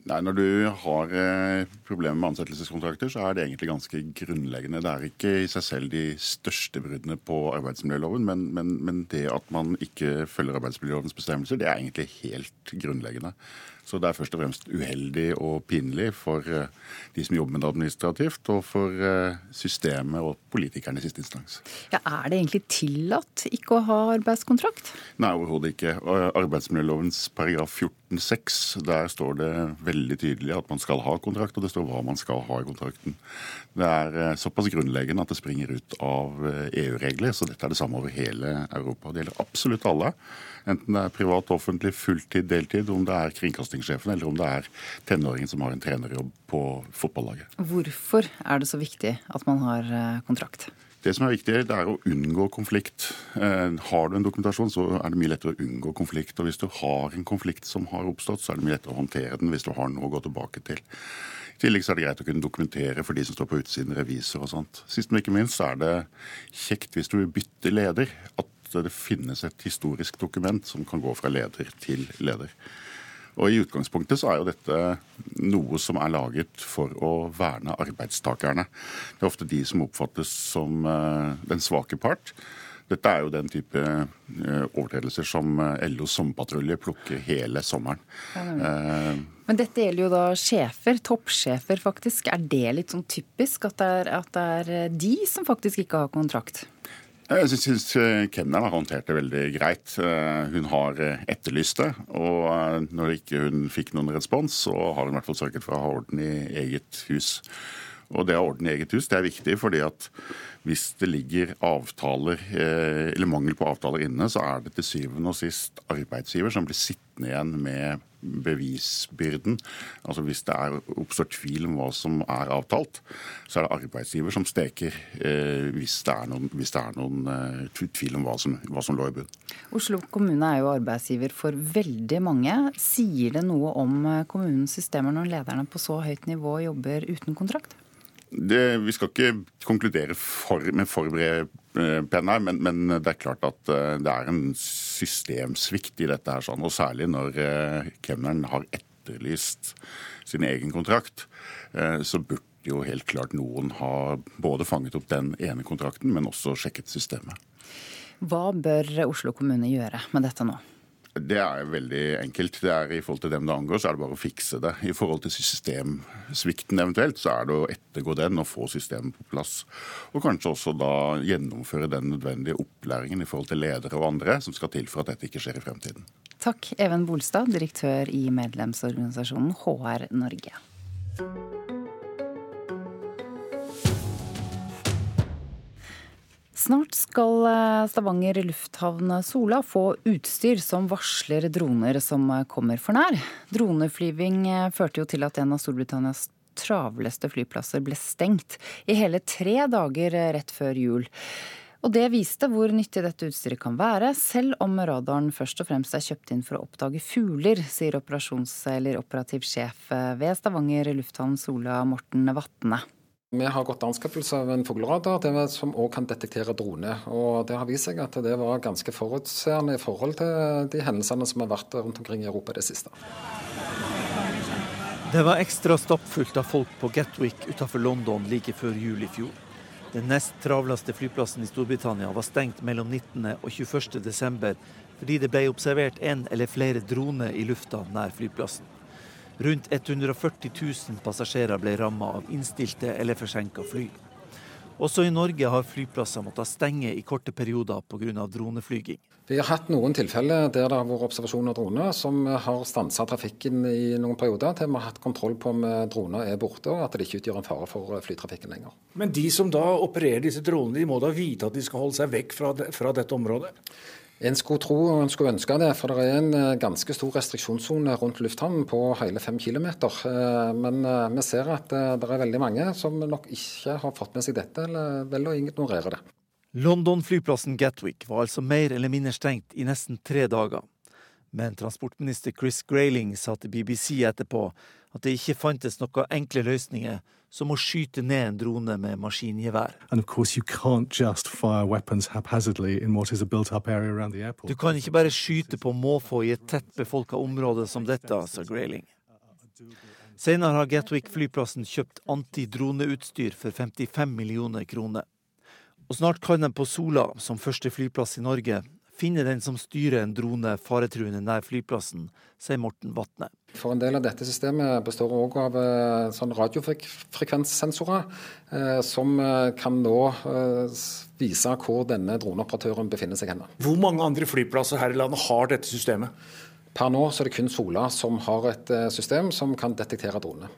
Nei, Når du har eh, problemer med ansettelseskontrakter, så er det egentlig ganske grunnleggende. Det er ikke i seg selv de største bruddene på arbeidsmiljøloven, men, men, men det at man ikke følger arbeidsmiljølovens bestemmelser, det er egentlig helt grunnleggende. Så det er først og fremst uheldig og pinlig for eh, de som jobber med det administrativt, og for eh, systemet og politikerne i siste instans. Ja, Er det egentlig tillatt ikke å ha arbeidskontrakt? Nei, overhodet ikke. Arbeidsmiljølovens paragraf 14-6, der står det veldig tydelig at man skal ha kontrakt, og det står hva man skal ha i kontrakten. Det er eh, såpass grunnleggende at det springer ut av EU-regler, så dette er det samme over hele Europa. Det gjelder absolutt alle. Enten det er privat, offentlig, fulltid, deltid, om det er kringkastingssjefen eller om det er tenåringen som har en trenerjobb på fotballaget. Hvorfor er det så viktig at man har eh, kontrakt? Det som er viktig, det er å unngå konflikt. Eh, har du en dokumentasjon, så er det mye lettere å unngå konflikt. Og hvis du har en konflikt som har oppstått, så er det mye lettere å håndtere den hvis du har noe å gå tilbake til. I tillegg så er det greit å kunne dokumentere for de som står på utsiden, revisor og sånt. Sist, men ikke minst er det kjekt hvis du bytter leder, at det finnes et historisk dokument som kan gå fra leder til leder. Og I utgangspunktet så er jo dette noe som er laget for å verne arbeidstakerne. Det er ofte de som oppfattes som uh, den svake part. Dette er jo den type uh, overtredelser som uh, LOs sommerpatrulje plukker hele sommeren. Ja, men dette gjelder jo da sjefer, toppsjefer faktisk. Er det litt sånn typisk at det er, at det er de som faktisk ikke har kontrakt? Jeg syns eh, har håndtert det veldig greit. Eh, hun har eh, etterlyst det. Og når ikke hun fikk noen respons, så har hun i hvert fall sørget for å ha orden i eget hus. Og det å ha orden i eget hus det er viktig, fordi at hvis det ligger avtaler, eller mangel på avtaler inne, så er det til syvende og sist arbeidsgiver som blir sittende igjen med bevisbyrden. Altså Hvis det er, oppstår tvil om hva som er avtalt, så er det arbeidsgiver som steker eh, hvis det er noen, det er noen eh, tvil om hva som, hva som lå i bunnen. Oslo kommune er jo arbeidsgiver for veldig mange. Sier det noe om eh, kommunens systemer når lederne på så høyt nivå jobber uten kontrakt? Det, vi skal ikke konkludere for, med for bred eh, her, men, men, det er klart at eh, det er en systemsvikt i dette. her, sånn, og Særlig når eh, kemneren har etterlyst sin egen kontrakt, så burde jo helt klart noen ha både fanget opp den ene kontrakten, men også sjekket systemet. Hva bør Oslo kommune gjøre med dette nå? Det er veldig enkelt. Det er I forhold til dem det angår, så er det bare å fikse det. I forhold til systemsvikten eventuelt, så er det å ettergå den og få systemet på plass. Og kanskje også da gjennomføre den nødvendige opplæringen i forhold til ledere og andre som skal til for at dette ikke skjer i fremtiden. Takk, Even Bolstad, direktør i medlemsorganisasjonen HR Norge. Snart skal eh, Stavanger lufthavn Sola få utstyr som varsler droner som eh, kommer for nær. Droneflyving eh, førte jo til at en av Storbritannias travleste flyplasser ble stengt i hele tre dager rett før jul. Og det viste hvor nyttig dette utstyret kan være, selv om radaren først og fremst er kjøpt inn for å oppdage fugler, sier operasjons- eller operativ sjef ved Stavanger lufthavn Sola, Morten Vatne. Vi har gått anskaffelse av en fugleradar som òg kan detektere droner. Og Det har vist seg at det var ganske forutseende i forhold til de hendelsene som har vært rundt omkring i Europa i det siste. Det var ekstra stappfullt av folk på Gatwick utenfor London like før jul i fjor. Den nest travleste flyplassen i Storbritannia var stengt mellom 19. og 21. desember fordi det ble observert en eller flere droner i lufta nær flyplassen. Rundt 140 000 passasjerer ble ramma av innstilte eller forsinka fly. Også i Norge har flyplasser måttet stenge i korte perioder pga. droneflyging. Vi har hatt noen tilfeller der det har vært observasjon av droner som har stansa trafikken i noen perioder, til vi har hatt kontroll på om droner er borte og at det ikke utgjør en fare for flytrafikken lenger. Men de som da opererer disse dronene, de må da vite at de skal holde seg vekk fra, det, fra dette området? En skulle tro og en skulle ønske det, for det er en eh, ganske stor restriksjonssone rundt lufthavnen på hele fem km. Eh, men eh, vi ser at det er veldig mange som nok ikke har fått med seg dette, eller velger å ignorere det. London-flyplassen Gatwick var altså mer eller mindre stengt i nesten tre dager. Men transportminister Chris Grayling sa til BBC etterpå at det ikke fantes noen enkle løsninger som å skyte ned en drone med maskingevær. Du kan ikke bare skyte på måfå i et tett befolka område som dette, sa Grayling. Senere har Gatwick-flyplassen kjøpt antidroneutstyr for 55 millioner kroner. Og snart kan den på Sola, som første flyplass i Norge, finne den som styrer en drone faretruende nær flyplassen, sier Morten Vatne. For En del av dette systemet består òg av eh, sånn radiofrekvenssensorer, eh, som eh, kan nå vise hvor denne droneoperatøren befinner seg. henne. Hvor mange andre flyplasser her i landet har dette systemet? Per nå så er det kun Sola som har et system som kan detektere dronene.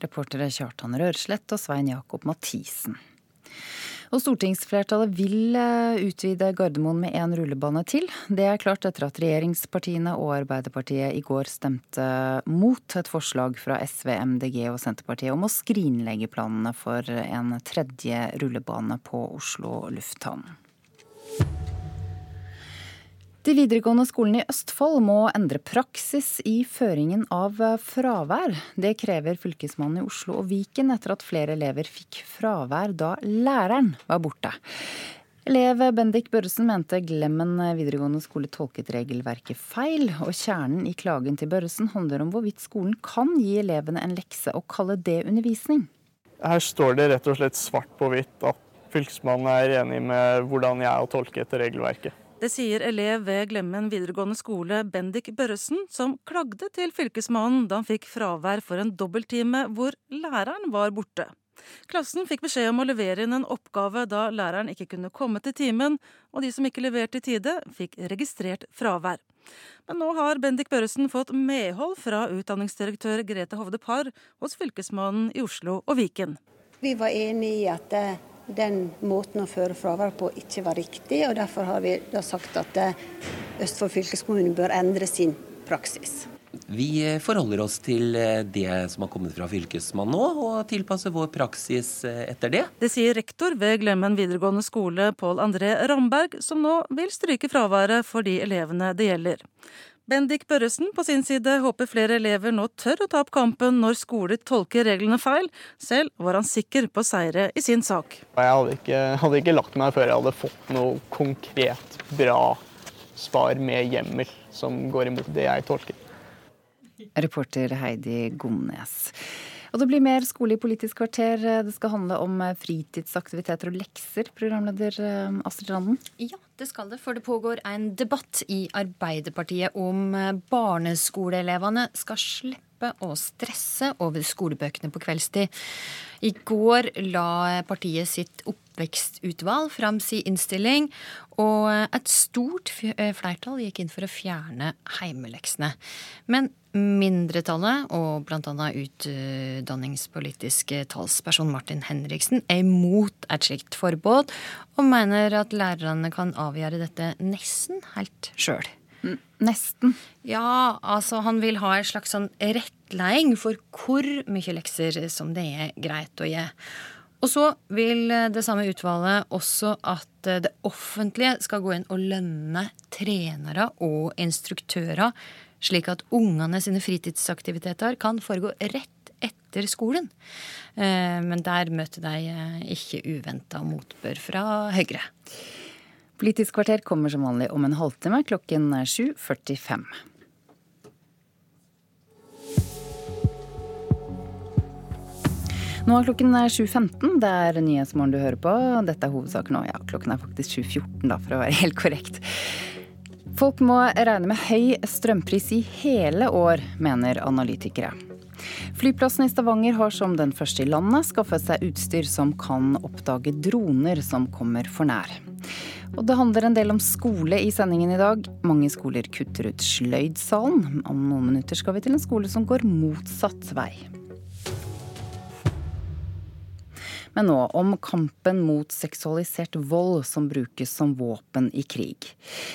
Reportere Kjartan Rørslett og Svein Jakob Mathisen. Og stortingsflertallet vil eh, utvide Gardermoen med én rullebane til. Det er klart etter at regjeringspartiene og Arbeiderpartiet i går stemte mot et forslag fra SV, MDG og Senterpartiet om å skrinlegge planene for en tredje rullebane på Oslo lufthavn. De videregående skolene i Østfold må endre praksis i føringen av fravær. Det krever Fylkesmannen i Oslo og Viken etter at flere elever fikk fravær da læreren var borte. Elev Bendik Børresen mente Glemmen videregående skole tolket regelverket feil, og kjernen i klagen til Børresen handler om hvorvidt skolen kan gi elevene en lekse og kalle det undervisning. Her står det rett og slett svart på hvitt at Fylkesmannen er enig med hvordan jeg har tolket regelverket. Det sier elev ved Glemmen videregående skole Bendik Børresen, som klagde til Fylkesmannen da han fikk fravær for en dobbelttime hvor læreren var borte. Klassen fikk beskjed om å levere inn en oppgave da læreren ikke kunne komme til timen, og de som ikke leverte i tide, fikk registrert fravær. Men nå har Bendik Børresen fått medhold fra utdanningsdirektør Grete Hovde Parr hos Fylkesmannen i Oslo og Viken. Vi var enige i at eh, den måten å føre fravær på ikke var riktig. og Derfor har vi da sagt at eh, Østfold fylkeskommune bør endre sin praksis. Vi eh, forholder oss til eh, det som har kommet fra Fylkesmannen nå, og tilpasser vår praksis etter det. Det sier rektor ved Glemmen videregående skole, Pål André Ramberg, som nå vil stryke fraværet for de elevene det gjelder. Bendik Børresen på sin side håper flere elever nå tør å ta opp kampen når skoler tolker reglene feil. Selv var han sikker på seire i sin sak. Jeg hadde ikke, hadde ikke lagt meg før jeg hadde fått noe konkret bra svar med hjemmel som går imot det jeg tolker. Reporter Heidi Gomnes. Og det blir mer skole i Politisk kvarter. Det skal handle om fritidsaktiviteter og lekser, programleder eh, Astrid Randen. Ja, Det skal det, for det pågår en debatt i Arbeiderpartiet om eh, barneskoleelevene skal slippe å stresse over skolebøkene på kveldstid. I går la partiet sitt oppvekstutvalg fram sin innstilling, og et stort eh, flertall gikk inn for å fjerne heimeleksene. Men mindretallet, og bl.a. utdanningspolitisk talsperson Martin Henriksen, er imot et slikt forbud, og mener at lærerne kan avgjøre dette nesten helt sjøl. Nesten? Ja, altså han vil ha en slags sånn rettleding for hvor mye lekser som det er greit å gi. Og så vil det samme utvalget også at det offentlige skal gå inn og lønne trenere og instruktører, slik at ungene sine fritidsaktiviteter kan foregå rett etter skolen. Men der møter de ikke uventa motbør fra Høyre. Politisk kvarter kommer som vanlig om en halvtime klokken 7.45. Nå er klokken 7.15. Det er Nyhetsmorgen du hører på. Dette er hovedsaken nå. Ja, klokken er faktisk 7.14, da, for å være helt korrekt. Folk må regne med høy strømpris i hele år, mener analytikere. Flyplassen i Stavanger har som den første i landet skaffet seg utstyr som kan oppdage droner som kommer for nær. Og det handler en del om skole i sendingen i dag. Mange skoler kutter ut sløydsalen. Om noen minutter skal vi til en skole som går motsatt vei. Nå om kampen mot seksualisert vold som brukes som våpen i krig.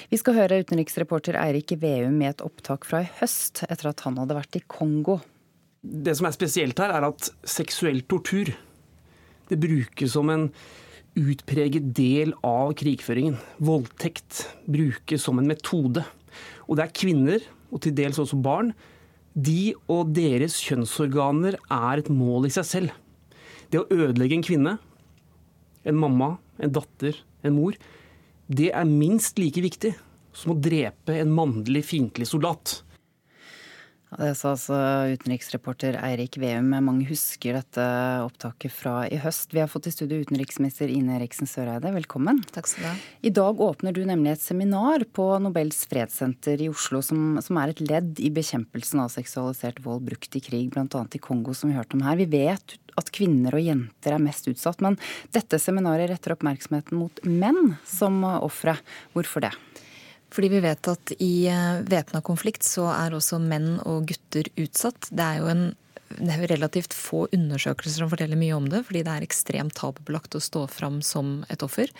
Vi skal høre utenriksreporter Eirik Veum med et opptak fra i høst, etter at han hadde vært i Kongo. Det som er spesielt her, er at seksuell tortur det brukes som en utpreget del av krigføringen. Voldtekt brukes som en metode. Og det er kvinner, og til dels også barn. De og deres kjønnsorganer er et mål i seg selv. Det å ødelegge en kvinne, en mamma, en datter, en mor, det er minst like viktig som å drepe en mannlig fiendtlig soldat. Det sa altså utenriksreporter Eirik Veum. Mange husker dette opptaket fra i høst. Vi har fått i studio utenriksminister Ine Eriksen Søreide, velkommen. Takk skal du ha. I dag åpner du nemlig et seminar på Nobels fredssenter i Oslo, som, som er et ledd i bekjempelsen av seksualisert vold brukt i krig, bl.a. i Kongo, som vi hørte om her. Vi vet at kvinner og jenter er mest utsatt, men dette seminaret retter oppmerksomheten mot menn som ofre. Hvorfor det? Fordi vi vet at i væpna konflikt så er også menn og gutter utsatt. Det er jo en det er relativt få undersøkelser som forteller mye om det, fordi det er ekstremt tabubelagt å stå fram som et offer.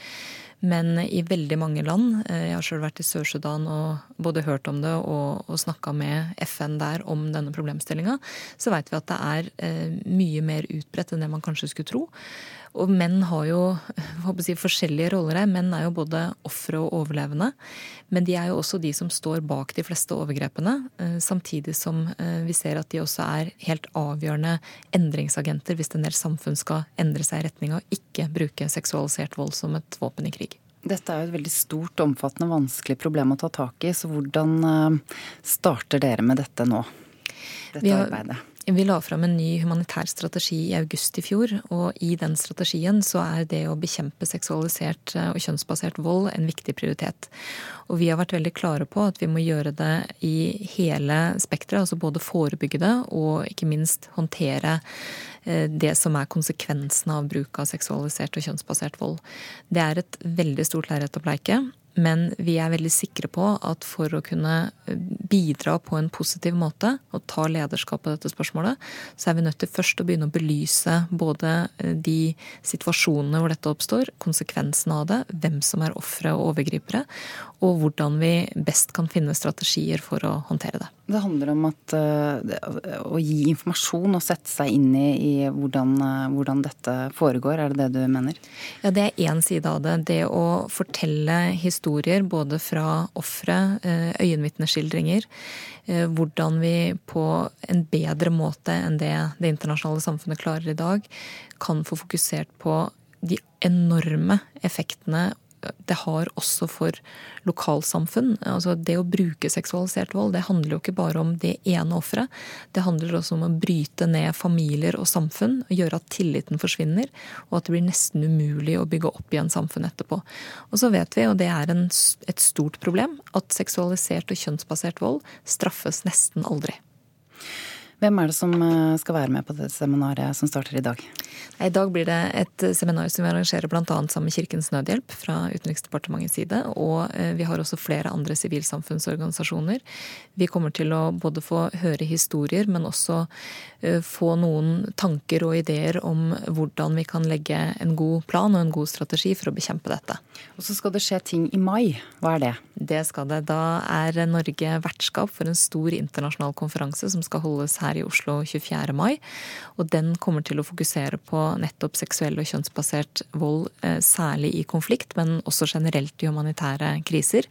Men i veldig mange land, jeg har sjøl vært i Sør-Sudan og både hørt om det og, og snakka med FN der om denne problemstillinga, så veit vi at det er eh, mye mer utbredt enn det man kanskje skulle tro. Og menn har jo si, forskjellige roller her. Menn er jo både ofre og overlevende. Men de er jo også de som står bak de fleste overgrepene. Samtidig som vi ser at de også er helt avgjørende endringsagenter hvis en del samfunn skal endre seg i retning av ikke bruke seksualisert vold som et våpen i krig. Dette er jo et veldig stort, omfattende, vanskelig problem å ta tak i. Så hvordan starter dere med dette nå? Dette vi har, arbeidet? Vi la fram en ny humanitær strategi i august i fjor, og i den strategien så er det å bekjempe seksualisert og kjønnsbasert vold en viktig prioritet. Og vi har vært veldig klare på at vi må gjøre det i hele spekteret, altså både forebygge det og ikke minst håndtere det som er konsekvensene av bruk av seksualisert og kjønnsbasert vold. Det er et veldig stort lerret å bleike. Men vi er veldig sikre på at for å kunne bidra på en positiv måte og ta lederskap på dette spørsmålet, så er vi nødt til først å begynne å belyse både de situasjonene hvor dette oppstår, konsekvensene av det, hvem som er ofre og overgripere, og hvordan vi best kan finne strategier for å håndtere det. Det handler om at, å gi informasjon og sette seg inn i, i hvordan, hvordan, dette foregår, er det det du mener? Ja, det er én side av det. Det å fortelle historier både fra ofre, øyenvitneskildringer, hvordan vi på en bedre måte enn det det internasjonale samfunnet klarer i dag, kan få fokusert på de enorme effektene det har også for lokalsamfunn. Altså det å bruke seksualisert vold, det handler jo ikke bare om det ene offeret. Det handler også om å bryte ned familier og samfunn, og gjøre at tilliten forsvinner, og at det blir nesten umulig å bygge opp igjen samfunn etterpå. Og så vet vi, og det er en, et stort problem, at seksualisert og kjønnsbasert vold straffes nesten aldri. Hvem er det som eh, skal være med på det seminaret som starter i dag? I dag blir det et seminar som vi arrangerer bl.a. sammen med Kirkens Nødhjelp fra Utenriksdepartementets side. Og eh, vi har også flere andre sivilsamfunnsorganisasjoner. Vi kommer til å både få høre historier, men også eh, få noen tanker og ideer om hvordan vi kan legge en god plan og en god strategi for å bekjempe dette. Og så skal det skje ting i mai. Hva er det? Det skal det. Da er Norge vertskap for en stor internasjonal konferanse som skal holdes her i Oslo 24. mai. Og den kommer til å fokusere på nettopp seksuell og kjønnsbasert vold, eh, særlig i konflikt, men også generelt i humanitære kriser.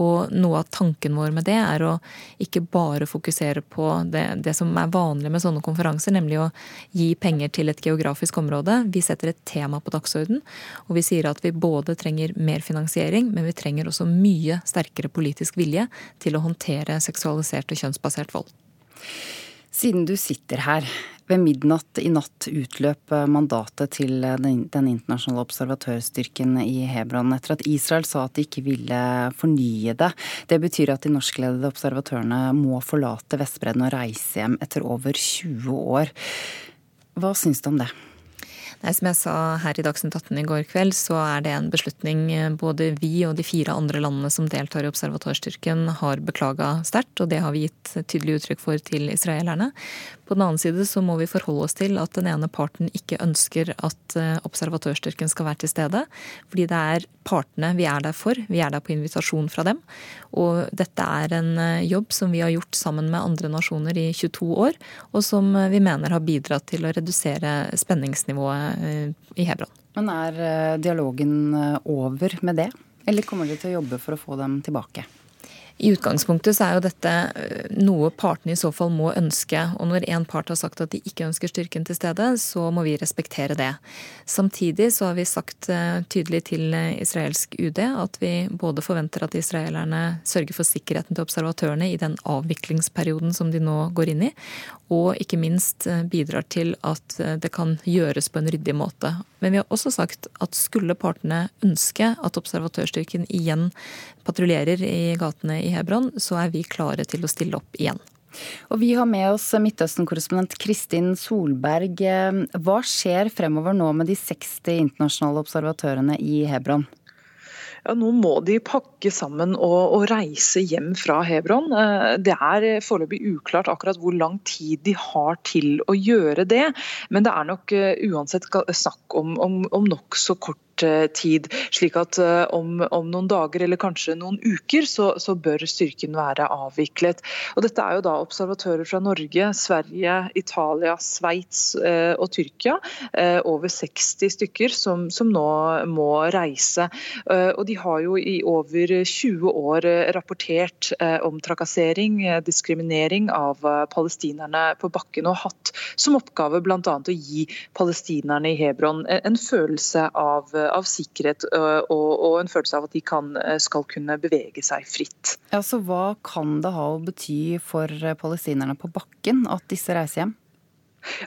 Og noe av tanken vår med det er å ikke bare fokusere på det, det, som er vanlig med sånne konferanser, nemlig å gi penger til et geografisk område. Vi setter et tema på dagsorden, og vi sier at vi både trenger mer finansiering, men vi trenger også mye sterkere politisk vilje til å håndtere seksualisert og kjønnsbasert vold. Siden du sitter her, ved midnatt i natt utløp mandatet til den, internasjonale observatørstyrken i Hebron etter at Israel sa at de ikke ville fornye det. Det betyr at de norskledede observatørene må forlate Vestbredden og reise hjem etter over 20 år. Hva syns du om det? Nei, Som jeg sa her i Dagsnytt 18 i går kveld, så er det en beslutning eh, både vi og de fire andre landene som deltar i observatørstyrken har beklaga sterkt, og det har vi gitt tydelig uttrykk for til israelerne. På den annen side så må vi forholde oss til at den ene parten ikke ønsker at eh, observatørstyrken skal være til stede. Fordi det er partene vi er der for. Vi er der på invitasjon fra dem. Og dette er en eh, jobb som vi har gjort sammen med andre nasjoner i 22 år, og som vi mener har bidratt til å redusere spenningsnivået Eh, i Hebron. Men er eh, dialogen eh, over med det, eller kommer dere til å jobbe for å få dem tilbake? I utgangspunktet så er jo dette noe partene i så fall må ønske. Og når én part har sagt at de ikke ønsker styrken til stede, så må vi respektere det. Samtidig så har vi sagt tydelig til israelsk UD at vi både forventer at israelerne sørger for sikkerheten til observatørene i den avviklingsperioden som de nå går inn i, og ikke minst eh, bidrar til at eh, det kan gjøres på en ryddig måte. Men vi har også sagt at skulle partene ønske at observatørstyrken igjen patruljerer i gatene i Hebron, så er vi klare til å stille opp igjen. Og vi har med oss Midtøsten-korrespondent Kristin Solberg. Hva skjer fremover nå med de 60 internasjonale observatørene i Hebron? Ja, nå må de pakke sammen og, og, reise hjem fra Hebron. Eh, det er foreløpig uklart akkurat hvor lang tid de har til å gjøre det, men det er nok eh, uansett snakk om, om, om nokså kort Eh, tid. Slik at eh, om, om, noen dager eller kanskje noen uker så, så, bør styrken være avviklet. Og Dette er jo da observatører fra Norge, Sverige, Italia, Sveits eh, og Tyrkia. Over 60 stykker som, som, nå må reise. Og De har jo i over 20 år rapportert om trakassering, diskriminering av palestinerne på bakken, og hatt som oppgave bl.a. å gi palestinerne i Hebron en følelse av av sikkerhet og, og, en følelse av at de kan, skal kunne bevege seg fritt. Ja, så Hva kan det ha å bety for palestinerne på bakken at disse reiser hjem?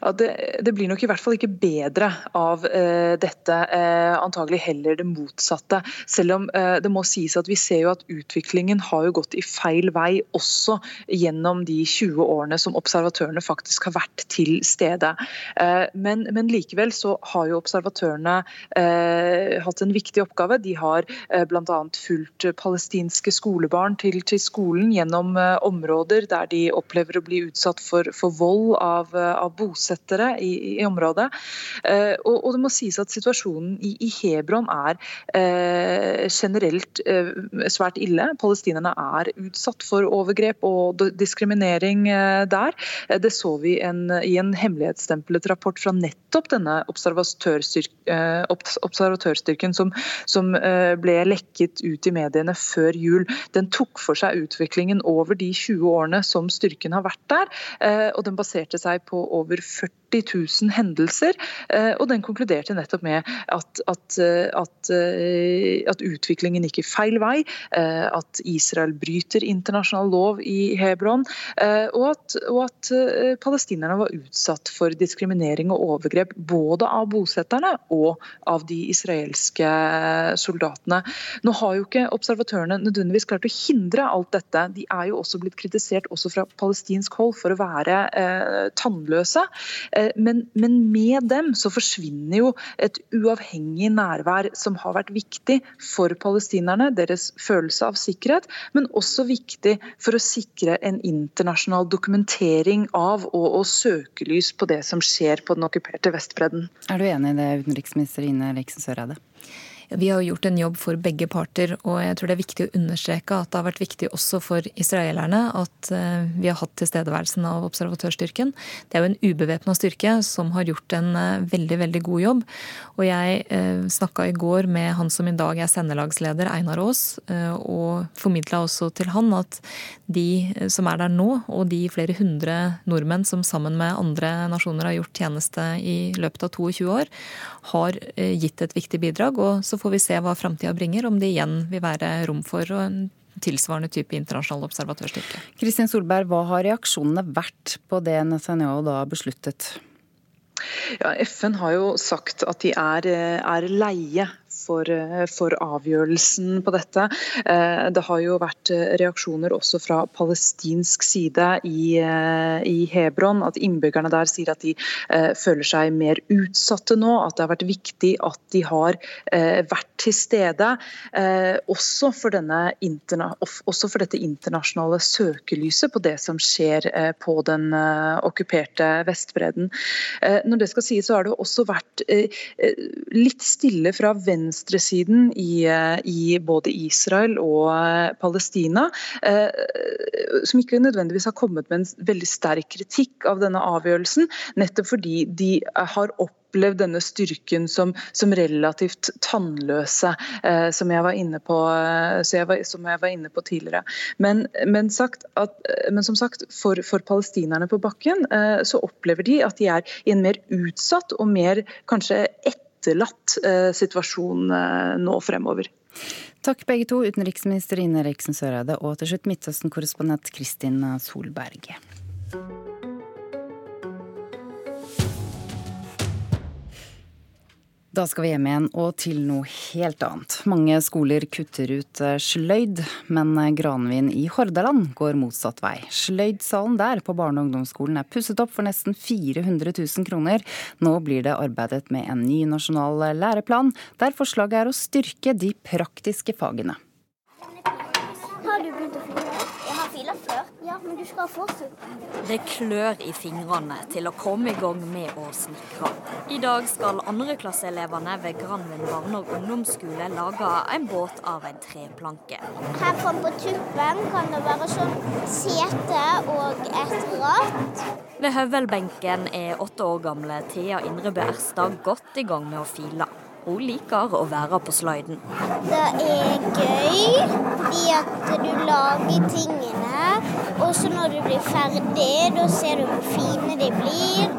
Ja, det, det, blir nok i hvert fall ikke bedre av eh, dette, eh, antagelig heller det motsatte. Selv om eh, det må sies at vi ser jo at utviklingen har jo gått i feil vei også gjennom de 20 årene som observatørene faktisk har vært til stede. Eh, men, men, likevel så har jo observatørene eh, hatt en viktig oppgave. De har eh, bl.a. fulgt palestinske skolebarn til, til skolen gjennom eh, områder der de opplever å bli utsatt for, for vold av, av bosettere i, i området. Eh, og, og, det må sies at situasjonen i, i Hebron er eh, generelt eh, svært ille. Palestinerne er utsatt for overgrep og diskriminering der. Det så vi en, i en hemmelighetsstemplet rapport fra nettopp denne observatørstyrken som, som ble lekket ut i mediene før jul. Den tok for seg utviklingen over de 20 årene som styrken har vært der, og den baserte seg på over over 40 000 hendelser, og den konkluderte nettopp med at, at, at, at utviklingen gikk i feil vei, at Israel bryter internasjonal lov i Hebron, og at, og palestinerne var utsatt for diskriminering og overgrep både av bosetterne og av de israelske soldatene. Nå har jo ikke observatørene nødvendigvis klart å hindre alt dette. De er jo også blitt kritisert også fra palestinsk hold for å være eh, tannløse. Eh, men, men, med dem så forsvinner jo et uavhengig nærvær som har vært viktig for palestinerne, deres følelse av sikkerhet, men også viktig for å sikre en internasjonal dokumentering av og, og søkelys på det som skjer på den okkuperte Vestbredden. Er du enig i det, utenriksminister Ine Riksen Søreide? Vi har gjort en jobb for begge parter, og jeg tror det er viktig å understreke at det har vært viktig også for israelerne at eh, vi har hatt tilstedeværelsen av observatørstyrken. Det er jo en ubevæpna styrke som har gjort en eh, veldig, veldig god jobb. Og jeg eh, snakka i går med han som i dag er sendelagsleder, Einar Aas, og formidla også til han at de som er der nå, og de flere hundre nordmenn som sammen med andre nasjoner har gjort tjeneste i løpet av 22 år, har gitt et viktig bidrag. og så får vi se hva framtida bringer, om det igjen vil være rom for en tilsvarende type internasjonal observatørstyrke. Kristin Solberg, hva har reaksjonene vært på det Netanyahu da besluttet? Ja, FN har jo sagt at de er, er leie for, eh, for, avgjørelsen på dette. Eh, det har jo vært eh, reaksjoner også fra palestinsk side i, i Hebron. At innbyggerne der sier at de føler seg mer utsatte nå. At det har vært viktig at de har vært til stede. Også for, denne, også for dette internasjonale søkelyset på det som skjer på den okkuperte Vestbredden. Når det skal sies, så har det også vært litt stille fra venstre venstresiden i, eh, i både Israel og eh, Palestina, eh, som ikke nødvendigvis har kommet med en veldig sterk kritikk av denne avgjørelsen, nettopp fordi de har opplevd denne styrken som, som relativt tannløse, eh, som, jeg på, jeg var, som, jeg var inne på, tidligere. Men, men, at, men som sagt, for, for, palestinerne på bakken eh, så opplever de at de er i en mer utsatt og mer kanskje ett etterlatt eh, situasjon eh, nå fremover. Takk begge to, utenriksminister Ine Eriksen Søreide og til slutt Midtøsten-korrespondent Kristin Solberg. Da skal vi hjem igjen og til noe helt annet. Mange skoler kutter ut eh, sløyd, men eh, Granvin i Hordaland går motsatt vei. Sløydsalen der på barne- og ungdomsskolen er pusset opp for nesten 400 000 kroner. Nå blir det arbeidet med en ny nasjonal læreplan, der forslaget er å styrke de praktiske fagene. Har du begynt å file? Jeg har filet før. Ja, men du skal fortsette. Det klør i fingrene til å komme i gang med å snekre. I dag skal andreklasseelevene ved Granvin barne- og ungdomsskole lage en båt av en treplanke. Her framme på tuppen kan det være sånn sete og et ratt. Ved høvelbenken er åtte år gamle Thea Indrebø Erstad godt i gang med å file. Hun liker å være på sliden. Det er gøy fordi at du lager tingene. Og så når du blir ferdig, da ser du hvor fine de blir.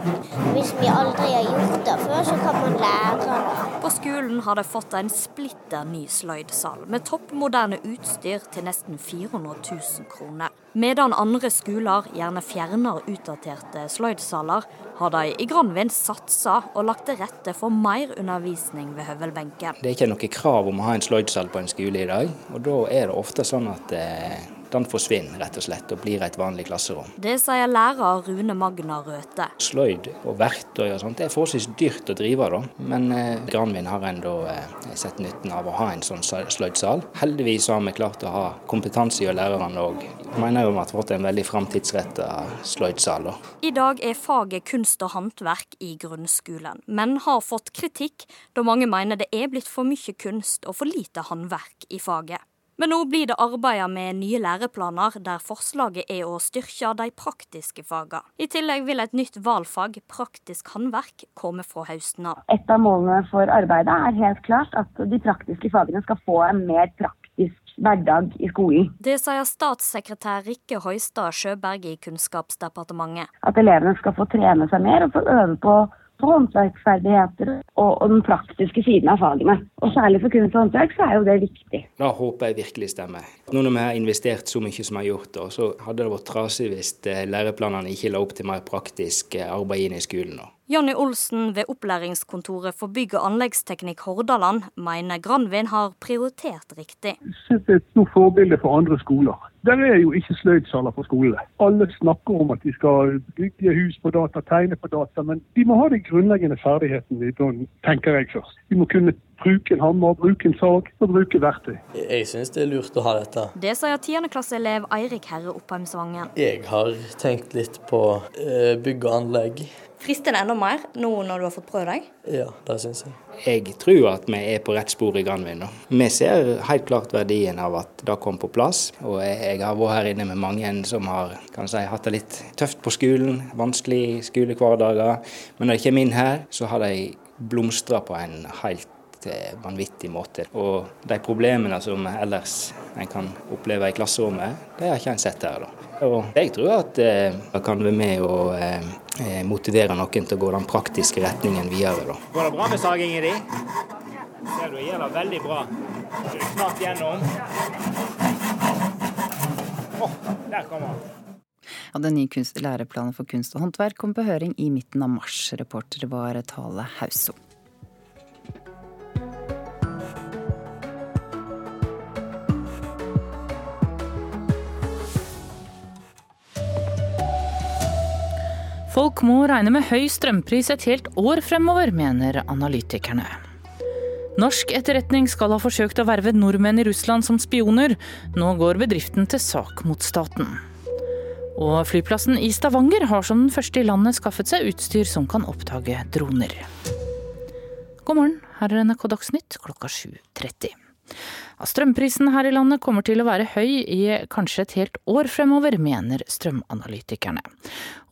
Hvis vi aldri har gjort det før, så kan man lære. På skolen har de fått en splitter ny sløydsal med toppmoderne utstyr til nesten 400 000 kroner. Medan andre skoler gjerne fjerner utdaterte sløydsaler, har de i Granvin satsa og lagt til rette for mer undervisning ved høvelbenken. Det er ikke noe krav om å ha en sløydsal på en skole i dag, og da er det ofte sånn at eh, den forsvinner rett og slett og blir et vanlig klasserom. Det sier lærer Rune Magna Røthe. Sløyd og verktøy og sånt det er forholdsvis dyrt å drive, da. men eh, Granvin har ennå eh, sett nytten av å ha en sånn sløydsal. Heldigvis har vi klart å ha kompetanse i lærerne òg. Mener jo vi har fått en veldig framtidsretta sløydsal. I dag er faget kunst og håndverk i grunnskolen, men har fått kritikk da mange mener det er blitt for mye kunst og for lite håndverk i faget. Men nå blir det arbeidet med nye læreplaner, der forslaget er å styrke de praktiske fagene. I tillegg vil et nytt valgfag, praktisk håndverk, komme fra høsten av. Et av målene for arbeidet er helt klart at de praktiske fagene skal få en mer praktisk hverdag i skolen. Det sier statssekretær Rikke Høistad Sjøberg i Kunnskapsdepartementet. At elevene skal få trene seg mer og få øve på på håndverksferdigheter og, og, den praktiske siden av fagene. Og Særlig for kunst og håndverk så er jo det viktig. Da håper jeg virkelig stemmer. Nå når vi har investert så mye som vi har gjort, så hadde det vært trasig hvis eh, læreplanene ikke la opp til mer praktisk eh, arbeid inn i skolen. Jonny Olsen ved Opplæringskontoret for bygg- og anleggsteknikk Hordaland mener Granvin har prioritert riktig. Sett et stort forbilde for andre skoler. Der er jo ikke sløydsaler på skolene. Alle snakker om at de skal bygge hus på data, tegne på data, men de må ha de grunnleggende ferdighetene, tenker jeg først. De må kunne bruke en hammer, bruke en sag og bruke verktøy. Jeg syns det er lurt å ha dette. Det sier tiendeklasseelev Eirik Herre Oppheimsvangen. Jeg har tenkt litt på eh, bygg og anlegg. Frister det enda mer nå når du har fått prøve deg? Ja, det syns jeg. Jeg tror at vi er på rett spor i Granvin. Vi ser helt klart verdien av at det kom på plass. Og jeg har vært her inne med mange som har si, hatt det litt tøft på skolen, vanskelig skolehverdager. Men når de kommer inn her, så har de blomstra på en helt vanvittig måte. Og de problemene som ellers en kan oppleve i klasserommet, det har ikke en sett her. da. Og jeg tror at eh, det kan være med å eh, eh, motivere noen til å gå den praktiske retningen videre. Da. Går det bra med sagingen din? Ser du gjør det veldig bra. Du er snart gjennom. Oh, der kommer han. Ja, den nye læreplanen for kunst og håndverk kom på høring i midten av mars. Reporter var Tale Hauso. Folk må regne med høy strømpris et helt år fremover, mener analytikerne. Norsk etterretning skal ha forsøkt å verve nordmenn i Russland som spioner. Nå går bedriften til sak mot staten. Og flyplassen i Stavanger har som den første i landet skaffet seg utstyr som kan oppdage droner. God morgen, her er NRK Dagsnytt klokka 7.30. Strømprisen her i landet kommer til å være høy i kanskje et helt år fremover, mener strømanalytikerne.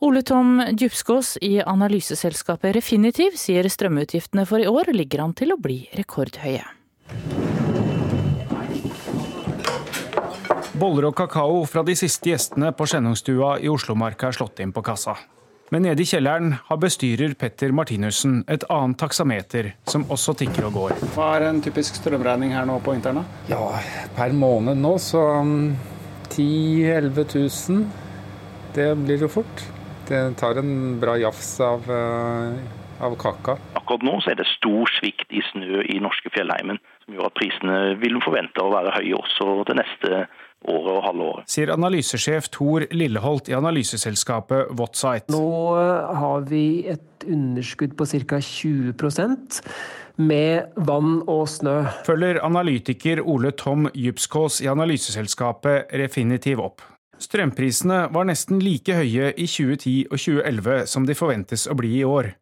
Ole Tom Djupskås i analyseselskapet Refinitiv sier strømutgiftene for i år ligger an til å bli rekordhøye. Boller og kakao fra de siste gjestene på Skjennungstua i Oslomarka er slått inn på kassa. Men nede i kjelleren har bestyrer Petter Martinussen et annet taksameter som også tikker og går. Hva er en typisk strømregning her nå på vinteren? Ja, per måned nå så 10 000-11 000. Det blir jo fort. Det tar en bra jafs av, eh, av kaka. Akkurat nå så er det stor svikt i snø i norske fjellheimen, som gjør at prisene vil forvente å være høye også det neste året året og halve året. Sier analysesjef Tor Lilleholt i analyseselskapet Whatsite. Nå eh, har vi et underskudd på ca. 20% med vann og snø. Følger analytiker Ole Tom Djupskås i analyseselskapet Refinitiv opp. Strømprisene var nesten like høye i 2010 og 2011 som de forventes å bli i år.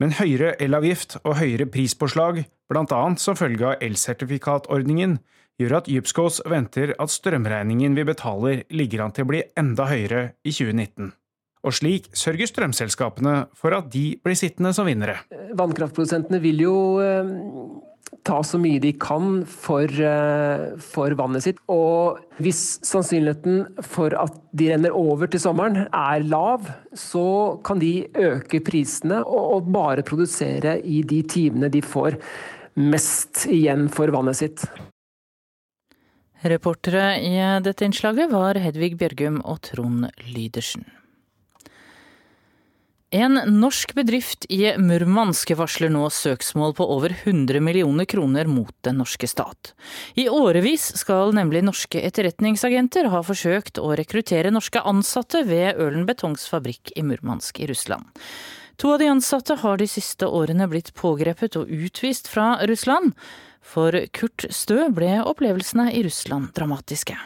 Men høyere elavgift og høyere prispåslag, bl.a. som følge av elsertifikatordningen, gjør at Djupskås venter at strømregningen vi betaler ligger an til å bli enda høyere i 2019. Og slik sørger strømselskapene for at de blir sittende som vinnere. Vannkraftprodusentene vil jo eh, ta så mye de kan for, eh, for, vannet sitt. Og hvis sannsynligheten for at de renner over til sommeren er lav, så kan de øke prisene og bare produsere i de timene de får mest igjen for vannet sitt. Reportere i dette innslaget var Hedvig Bjørgum og Trond Lydersen. En norsk bedrift i Murmansk varsler nå søksmål på over 100 millioner kroner mot den norske stat. I årevis skal nemlig norske etterretningsagenter ha forsøkt å rekruttere norske ansatte ved Ølen Betongs fabrikk i Murmansk i Russland. To av de ansatte har de siste årene blitt pågrepet og utvist fra Russland. For Kurt Stø ble opplevelsene i Russland dramatiske.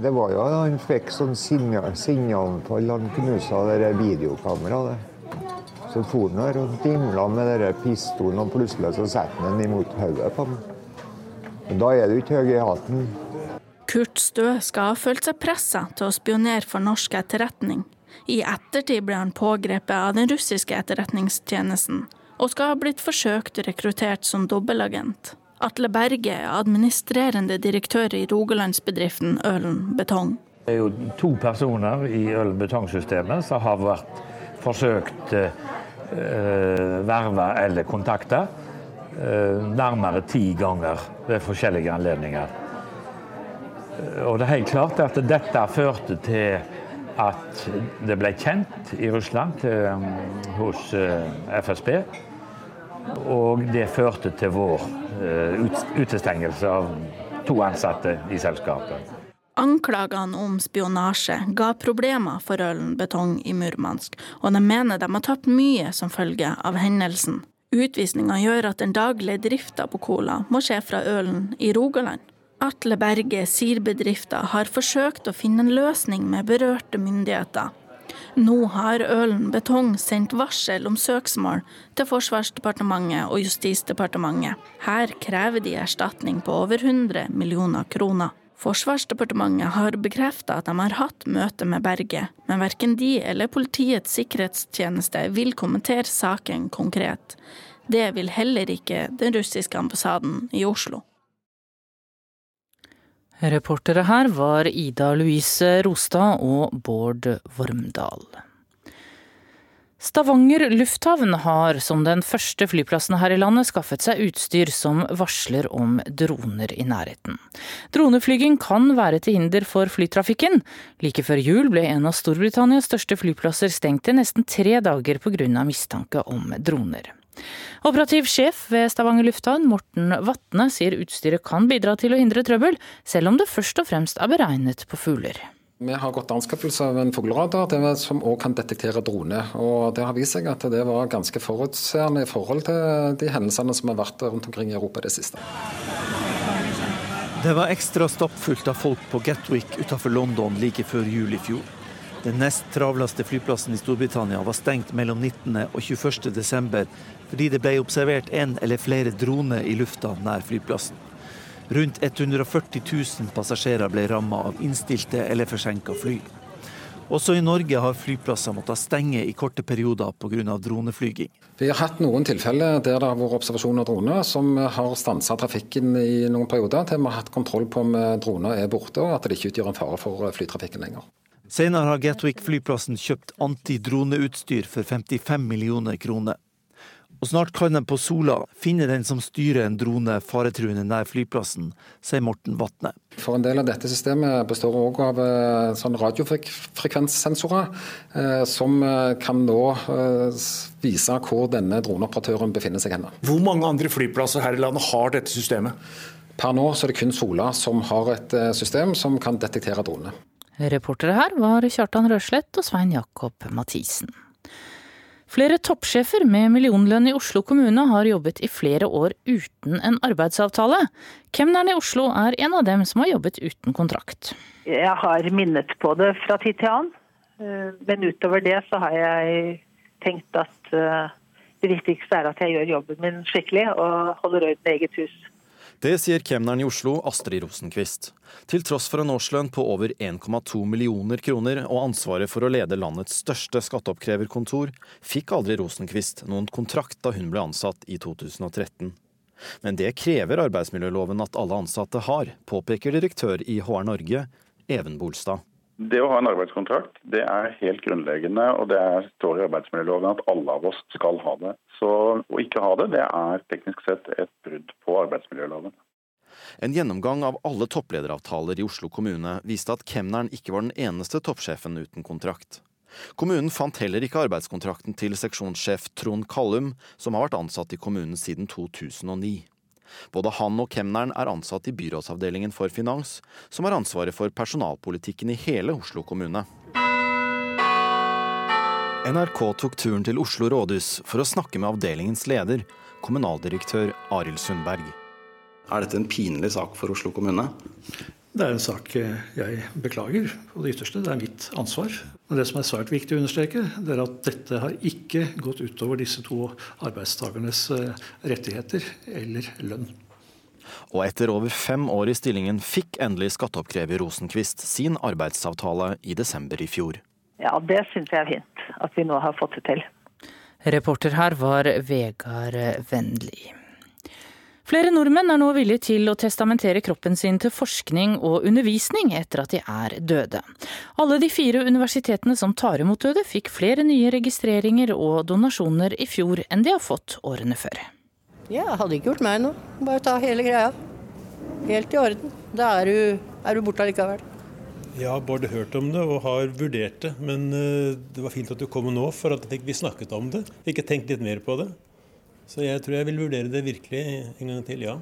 Det var jo Han fikk sånn sinneanfall. Han knusa det videokameraet. Så for han her og dimla med den pistolen, og plutselig så setter han den imot hodet på meg. Da er du ikke høy i hatten. Kurt Stø skal ha følt seg pressa til å spionere for norsk etterretning. I ettertid ble han pågrepet av den russiske etterretningstjenesten, og skal ha blitt forsøkt rekruttert som dobbeltagent. Atle Berge er administrerende direktør i rogalandsbedriften Ølen Betong. Det er jo to personer i Ølen Betong-systemet som har vært forsøkt eh, verva eller kontakta eh, nærmere ti ganger ved forskjellige anledninger. Og det er helt klart at dette førte til at det ble kjent i Russland til, hos eh, FSB. Og det førte til vår eh, utestengelse av to ansatte i selskapet. Anklagene om spionasje ga problemer for Ølen Betong i Murmansk, og de mener de har tapt mye som følge av hendelsen. Utvisninga gjør at den daglige drifta på Kola må skje fra Ølen i Rogaland. Atle Berge sier bedrifter har forsøkt å finne en løsning med berørte myndigheter. Nå har Ølen Betong sendt varsel om søksmål til Forsvarsdepartementet og Justisdepartementet. Her krever de erstatning på over 100 millioner kroner. Forsvarsdepartementet har bekrefta at de har hatt møte med Berge, men verken de eller Politiets sikkerhetstjeneste vil kommentere saken konkret. Det vil heller ikke den russiske ambassaden i Oslo. Reportere her var Ida Louise Rostad og Bård Vormdal. Stavanger lufthavn har som den første flyplassen her i landet skaffet seg utstyr som varsler om droner i nærheten. Droneflyging kan være til hinder for flytrafikken. Like før jul ble en av Storbritannias største flyplasser stengt i nesten tre dager pga. mistanke om droner. Operativ sjef ved Stavanger lufthavn, Morten Vatne, sier utstyret kan bidra til å hindre trøbbel, selv om det først og fremst er beregnet på fugler. Vi har gått anskaffelse av en fugleradar som òg kan detektere drone. og Det har vist seg at det var ganske forutseende i forhold til de hendelsene som har vært rundt omkring i Europa i det siste. Det var ekstra stappfullt av folk på Gatwick utenfor London like før jul i fjor. Den nest travleste flyplassen i Storbritannia var stengt mellom 19. og 21. desember fordi det ble observert en eller flere droner i lufta nær flyplassen. Rundt 140 000 passasjerer ble ramma av innstilte eller forsinka fly. Også i Norge har flyplasser måttet stenge i korte perioder pga. droneflyging. Vi har hatt noen tilfeller der det har vært observasjon av droner som har stansa trafikken i noen perioder, til vi har hatt kontroll på om droner er borte og at det ikke utgjør en fare for flytrafikken lenger. Senere har Gatwick-flyplassen kjøpt antidroneutstyr for 55 millioner kroner. Og snart kan de på Sola finne den som styrer en drone faretruende nær flyplassen, sier Morten Vatne. For en del av dette systemet består òg av eh, sånn radiofrekvenssensorer, eh, som eh, kan nå vise hvor denne droneoperatøren befinner seg henne. Hvor mange andre flyplasser her i landet har dette systemet? Per nå så er det kun Sola som har et system som kan detektere dronene. Reportere her var Kjartan Røslett og Svein Jakob Mathisen. Flere toppsjefer med millionlønn i Oslo kommune har jobbet i flere år uten en arbeidsavtale. Kemneren i Oslo er en av dem som har jobbet uten kontrakt. Jeg har minnet på det fra tid til annen, eh, men utover det så har jeg tenkt at eh, det viktigste er at jeg gjør jobben min skikkelig og holder orden i eget hus. Det sier kemneren i Oslo, Astrid Rosenquist. Til tross for en årslønn på over 1,2 millioner kroner og ansvaret for å lede landets største skatteoppkreverkontor, fikk aldri Rosenquist noen kontrakt da hun ble ansatt i 2013. Men det krever arbeidsmiljøloven at alle ansatte har, påpeker direktør i HR Norge, Even Bolstad. Det å ha en arbeidskontrakt det er helt grunnleggende, og det står i arbeidsmiljøloven at alle av oss skal ha det. Så å ikke ha det, det er teknisk sett et brudd på arbeidsmiljøloven. En gjennomgang av alle topplederavtaler i Oslo kommune viste at kemneren ikke var den eneste toppsjefen uten kontrakt. Kommunen fant heller ikke arbeidskontrakten til seksjonssjef Trond Kallum, som har vært ansatt i kommunen siden 2009. Både han og kemneren er ansatt i byrådsavdelingen for finans, som har ansvaret for personalpolitikken i hele Oslo kommune. NRK tok turen til Oslo rådhus for å snakke med avdelingens leder, kommunaldirektør Arild Sundberg. Er dette en pinlig sak for Oslo kommune? Det er en sak jeg beklager på det ytterste. Det er mitt ansvar. Men det som er svært viktig å understreke, det er at dette har ikke gått utover disse to arbeidstakernes eh, rettigheter eller lønn. Og etter over fem år i stillingen fikk endelig skatteoppkrever Rosenkvist sin arbeidsavtale i desember i fjor. Ja, det syns jeg er fint at vi nå har fått det til. Reporter her var Vegard Vennli. Flere nordmenn er nå villige til å testamentere kroppen sin til forskning og undervisning etter at de er døde. Alle de fire universitetene som tar imot døde, fikk flere nye registreringer og donasjoner i fjor enn de har fått årene før. Ja, jeg hadde ikke gjort meg noe. Bare ta hele greia. Helt i orden. Da er du, er du borte allikevel. Jeg har både hørt om det og har vurdert det, men eh, det var fint at du kom nå, for at vi snakket om det. Ikke tenkt litt mer på det. Så jeg tror jeg vil vurdere det virkelig en gang til, ja.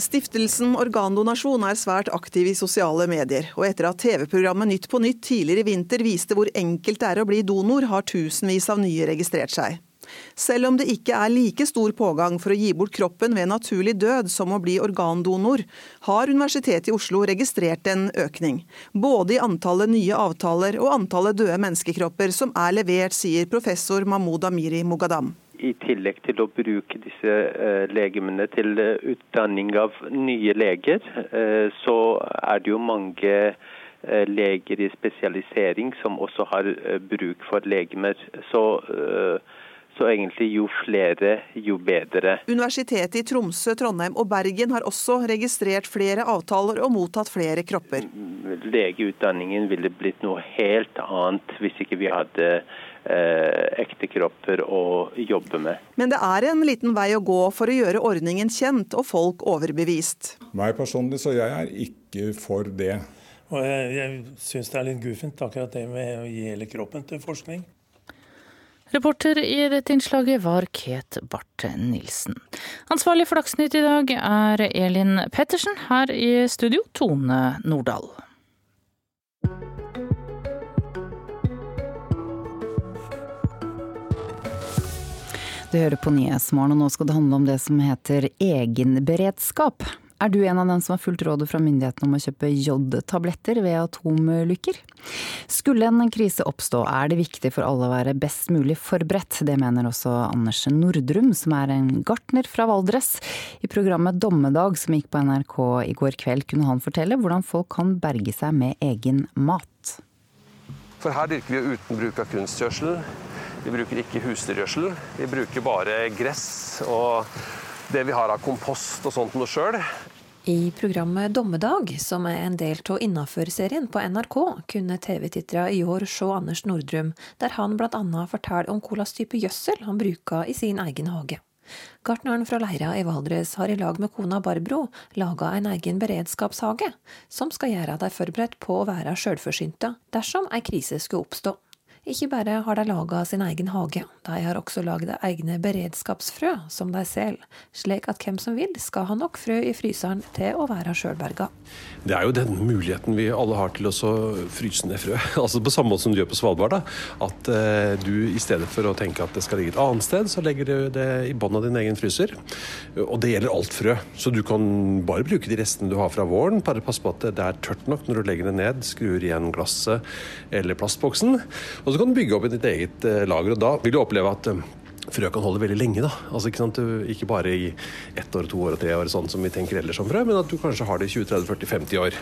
Stiftelsen Organdonasjon er svært aktiv i sosiale medier, og etter at TV-programmet Nytt på nytt tidligere i vinter viste hvor enkelt det er å bli donor, har tusenvis av nye registrert seg. Selv om det ikke er like stor pågang for å gi bort kroppen ved naturlig død som å bli organdonor, har Universitetet i Oslo registrert en økning. Både i antallet nye avtaler og antallet døde menneskekropper som er levert, sier professor Mahmoud Amiri Mogadam. I tillegg til å bruke disse eh, legemene til eh, utdanning av nye leger, eh, så er det jo mange leger i spesialisering som også har bruk for legemer. Så så egentlig jo flere, jo bedre. Universitetet i Tromsø, Trondheim og Bergen har også registrert flere avtaler og mottatt flere kropper. Legeutdanningen ville blitt noe helt annet hvis ikke vi hadde ekte kropper å jobbe med. Men det er en liten vei å gå for å gjøre ordningen kjent og folk overbevist. Meg personlig så jeg er ikke for det. Og jeg jeg syns det er litt guffent akkurat det med å gi hele kroppen til forskning. Reporter i dette innslaget var Ket Barth Nilsen. Ansvarlig for Dagsnytt i dag er Elin Pettersen. Her i studio, Tone Nordahl. Du hører på Nyhetsmorgen, og nå skal det handle om det som heter egenberedskap. Er du en av dem som har fulgt rådet fra myndighetene om å kjøpe jodtabletter ved atomulykker? Skulle en krise oppstå, er det viktig for alle å være best mulig forberedt. Det mener også Anders Nordrum, som er en gartner fra Valdres. I programmet Dommedag som gikk på NRK i går kveld, kunne han fortelle hvordan folk kan berge seg med egen mat. For her dyrker vi uten bruk av kunstgjødsel. Vi bruker ikke husdyrgjødsel. Vi bruker bare gress og det vi har av kompost og sånt noe sjøl. I programmet Dommedag, som er en del av Innafor-serien på NRK, kunne TV-tittere i år se Anders Nordrum, der han bl.a. forteller om hvilken type gjødsel han bruker i sin egen hage. Gartneren fra Leira i Valdres har i lag med kona Barbro laga en egen beredskapshage, som skal gjøre dem forberedt på å være sjølforsynte dersom ei krise skulle oppstå. Ikke bare har de laga sin egen hage, de har også lagd egne beredskapsfrø som de selger, slik at hvem som vil skal ha nok frø i fryseren til å være sjølberga. Det er jo den muligheten vi alle har til å fryse ned frø. Altså På samme måte som du gjør på Svalbard. da, At eh, du i stedet for å tenke at det skal ligge et annet sted, så legger du det i bånn av din egen fryser. Og det gjelder alt frø. Så du kan bare bruke de restene du har fra våren. Bare pass på at det er tørt nok når du legger det ned, skrur igjen glasset eller plastboksen. Og så kan du bygge opp i ditt eget eh, lager. og Da vil du oppleve at eh, frø kan holde veldig lenge. da. Altså, ikke, ikke bare i ett år, to år og tre år, sånn som vi tenker ellers om frø, men at du kanskje har det i 20-30-40-50 år.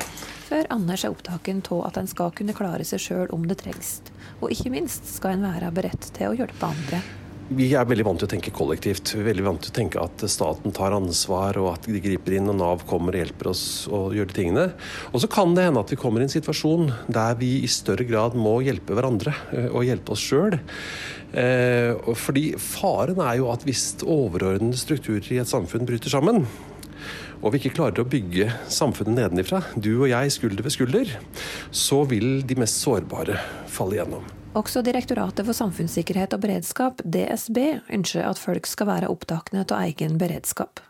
Før Anders er opptaken av at en skal kunne klare seg sjøl om det trengs. Og ikke minst skal en være beredt til å hjelpe andre. Vi er veldig vant til å tenke kollektivt. Vi er veldig vant til å tenke at staten tar ansvar, og at de griper inn, og Nav kommer og hjelper oss å gjøre de tingene. Og så kan det hende at vi kommer i en situasjon der vi i større grad må hjelpe hverandre eh, og hjelpe oss sjøl. Eh, fordi faren er jo at hvis overordnede strukturer i et samfunn bryter sammen, og vi ikke klarer å bygge samfunnet nedenifra, du og jeg skulder ved skulder, så vil de mest sårbare falle igjennom. Også Direktoratet for samfunnssikkerhet og beredskap, DSB, ønsker at folk skal være opptakne av egen beredskap.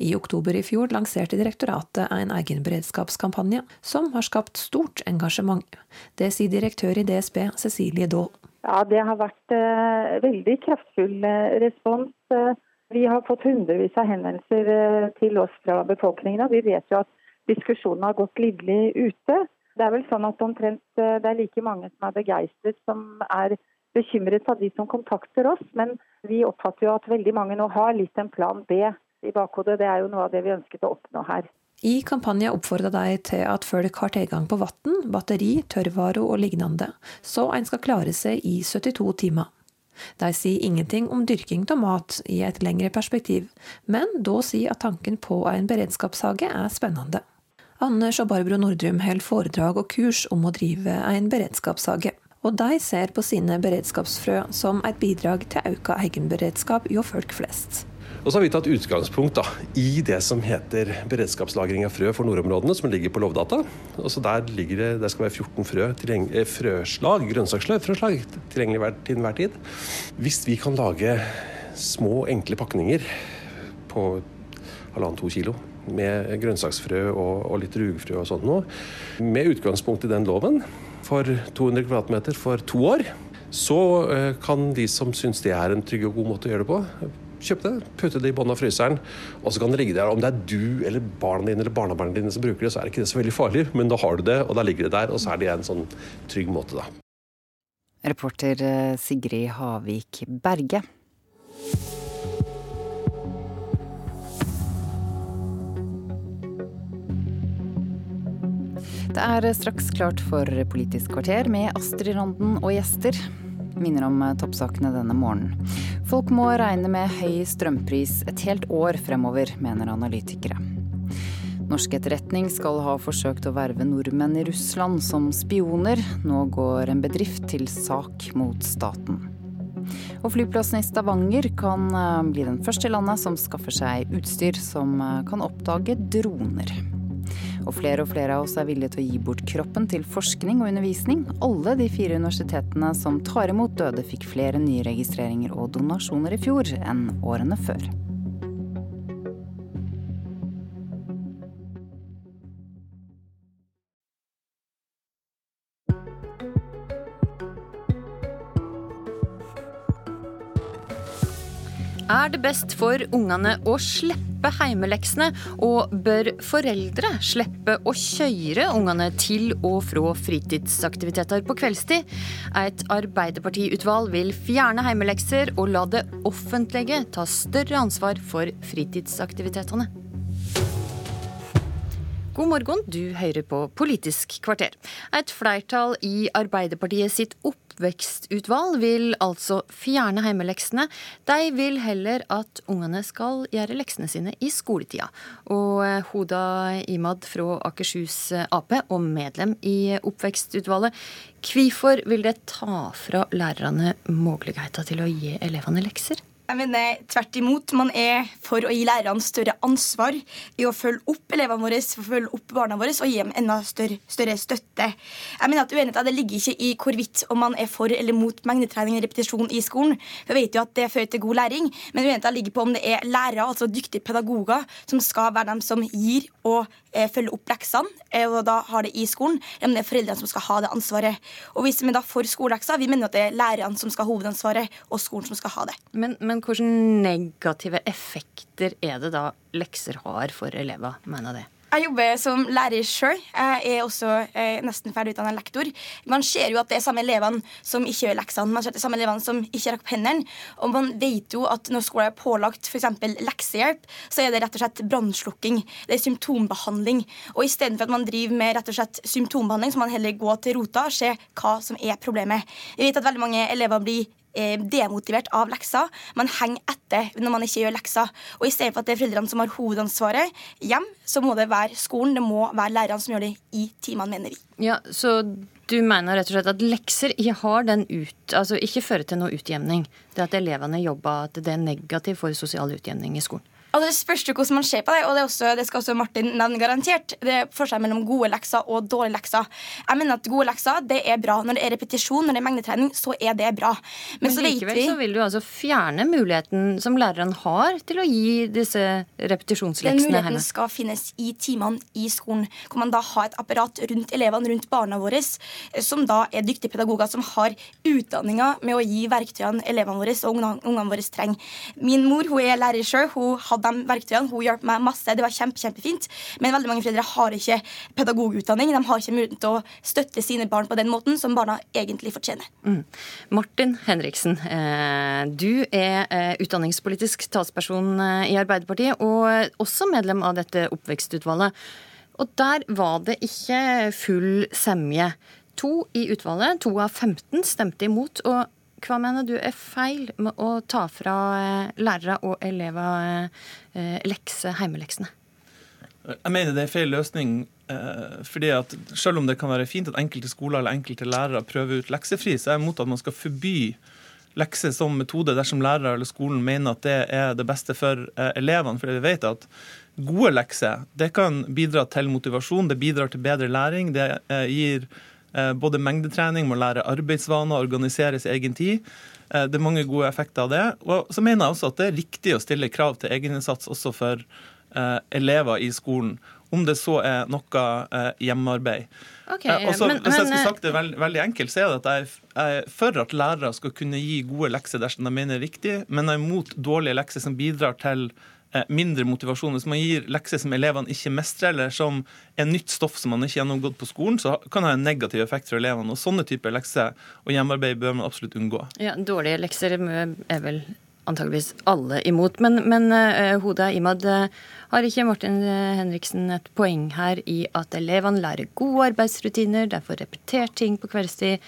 I oktober i fjor lanserte direktoratet en egen beredskapskampanje, som har skapt stort engasjement. Det sier direktør i DSB, Cecilie Dahl. Ja, Det har vært eh, veldig kraftfull eh, respons. Eh, vi har fått hundrevis av henvendelser eh, til oss fra befolkningen. Vi vet jo at diskusjonen har gått livlig ute. Det er vel sånn at omtrent eh, det er like mange som er begeistret som er bekymret av de som kontakter oss. Men vi oppfatter jo at veldig mange nå har litt en plan B i bakhodet. Det er jo noe av det vi ønsket å oppnå her. I kampanjen oppfordrer de til at folk har tilgang på vann, batteri, tørrvarer og lignende, så en skal klare seg i 72 timer. De sier ingenting om dyrking av mat i et lengre perspektiv, men da sier at tanken på en beredskapshage er spennende. Anders og Barbro Nordrum holder foredrag og kurs om å drive en beredskapshage. Og de ser på sine beredskapsfrø som et bidrag til økt egenberedskap hjå folk flest. Og så har vi tatt utgangspunkt da, i det som heter beredskapslagring av frø for nordområdene, som ligger på Lovdata. Og så Der ligger det, det skal være 14 frø, eh, frøslag, grønnsaksfrøslag frøslag tilgjengelig til enhver tid. Hvis vi kan lage små, enkle pakninger på halvannen-to kilo med grønnsaksfrø og, og litt rugfrø og sånt noe, med utgangspunkt i den loven for 200 kvm for to år, så eh, kan de som syns det er en trygg og god måte å gjøre det på, kjøpe det, putte det i bånn av fryseren, og så kan det ligge der. Om det er du eller barna dine eller barnebarna dine som bruker det, så er det ikke det så veldig farlig, men da har du det, og da ligger det der, og så er det en sånn trygg måte, da. Reporter eh, Sigrid Havik Berge. Det er straks klart for Politisk kvarter med Astrid Randen og gjester minner om eh, toppsakene denne morgenen. Folk må regne med høy strømpris et helt år fremover, mener analytikere. Norsk etterretning skal ha forsøkt å verve nordmenn i Russland som spioner. Nå går en bedrift til sak mot staten. Og flyplassen i Stavanger kan eh, bli den første i landet som skaffer seg utstyr som eh, kan oppdage droner. Og flere og flere av oss er villige til å gi bort kroppen til forskning og undervisning. Alle de fire universitetene som tar imot døde, fikk flere nye registreringer og donasjoner i fjor enn årene før. Er det best for ungene å slippe heimeleksene, og bør foreldre slippe å kjøre ungene til og fra fritidsaktiviteter på kveldstid? Et Arbeiderpartiutvalg vil fjerne heimelekser og la det offentlige ta større ansvar for fritidsaktivitetene. God morgen, du hører på Politisk kvarter. Et flertall i Arbeiderpartiet sitt oppvekstutvalg vil altså fjerne heimeleksene. De vil heller at ungene skal gjøre leksene sine i skoletida. Og eh, Hoda Imad fra Akershus eh, Ap, og medlem i oppvekstutvalget, hvorfor vil det ta fra lærerne muligheten til å gi elevene lekser? Jeg mener tvert imot. Man er for å gi lærerne større ansvar i å følge opp elevene våre, for å følge opp barna våre og gi dem enda større, større støtte. Jeg mener at Uenigheten ligger ikke i hvorvidt om man er for eller mot mengdetrening og repetisjon i skolen. Vi vet jo at det fører til god læring, men uenigheten ligger på om det er lærere, altså dyktige pedagoger, som skal være dem som gir og eh, følger opp leksene, eh, og da har det i skolen, om det er foreldrene som skal ha det ansvaret. Og hvis vi da får skolelekser, vi mener at det er lærerne som skal ha hovedansvaret, og skolen som skal ha det. Men, men men hvilke negative effekter er det da lekser har for elever, mener det? Jeg jobber som lærer sjøl. Jeg er også eh, nesten ferdig utdannet lektor. Man ser jo at det er samme elevene som ikke gjør leksene. Man ser at det er samme elevene som ikke rakk hendene. Og man vet jo at når skolen er pålagt f.eks. leksehjelp, så er det rett og slett brannslukking. Det er symptombehandling. Og istedenfor at man driver med rett og slett symptombehandling, så må man heller gå til rota og se hva som er problemet. Vi vet at veldig mange elever blir demotivert av lekser. Man henger etter når man ikke gjør lekser. Og i stedet for at det er foreldrene som har hovedansvaret hjem, så må det være skolen, det må være lærerne som gjør det i timene, mener vi. Ja, Så du mener rett og slett at lekser ut, altså ikke fører til noe utjevning? Det at elevene jobber, at det er negativt for sosial utjevning i skolen? Altså Det spørs jo hvordan man ser på det, og det, også, det skal også Martin nevne garantert. Det er forskjell mellom gode lekser og dårlige lekser. Jeg mener at Gode lekser det er bra. Når det er repetisjon, når det er mengdetrening, så er det bra. Men, Men så likevel vi, så vil du altså fjerne muligheten som læreren har til å gi disse repetisjonsleksene Den muligheten skal finnes i timene i skolen, hvor man da har et apparat rundt elevene, rundt barna våre, som da er dyktige pedagoger som har utdanninga med å gi verktøyene elevene våre og ungene våre trenger. Min mor hun er lærer sjøl. Hun hadde de verktøyene. Hun hjalp meg masse. Det var kjempe, kjempefint. Men veldig mange foreldre har ikke pedagogutdanning. De har ikke mulighet til å støtte sine barn på den måten som barna egentlig fortjener. Mm. Martin Henriksen, eh, du er eh, utdanningspolitisk talsperson eh, i Arbeiderpartiet, og også medlem av dette oppvekstutvalget. Og der var det ikke full semje. To i utvalget, to av 15, stemte imot. og hva mener du er feil med å ta fra eh, lærere og elever eh, lekse, heimeleksene? Jeg mener det er feil løsning. Eh, fordi at Selv om det kan være fint at enkelte skoler eller enkelte lærere prøver ut leksefri, så er jeg imot at man skal forby lekser som metode dersom lærere eller skolen mener at det er det beste for elevene. fordi vi vet at gode lekser det kan bidra til motivasjon, det bidrar til bedre læring. Det gir både mengdetrening, må lære arbeidsvaner, organisere sin egen tid. Det er mange gode effekter av det. Og så mener jeg også at det er riktig å stille krav til egeninnsats også for eh, elever i skolen. Om det så er noe eh, hjemmearbeid. Okay, eh, også, men, hvis jeg skulle sagt det veld, veldig enkelt, så er det at jeg, jeg er for at lærere skal kunne gi gode lekser dersom de mener det er riktig, men jeg er imot dårlige lekser som bidrar til eh, mindre motivasjon. Hvis man gir lekser som elevene ikke mestrer, eller som er nytt stoff som man ikke har gjennomgått på skolen, så kan det ha en negativ effekt for elevene. Og Sånne typer lekser og hjemmearbeid bør man absolutt unngå. Ja, Dårlige lekser er vel antageligvis alle imot. Men, men uh, Hoda Imad, uh, har ikke Martin Henriksen et poeng her i at elevene lærer gode arbeidsrutiner, derfor repetert ting på kveldstid?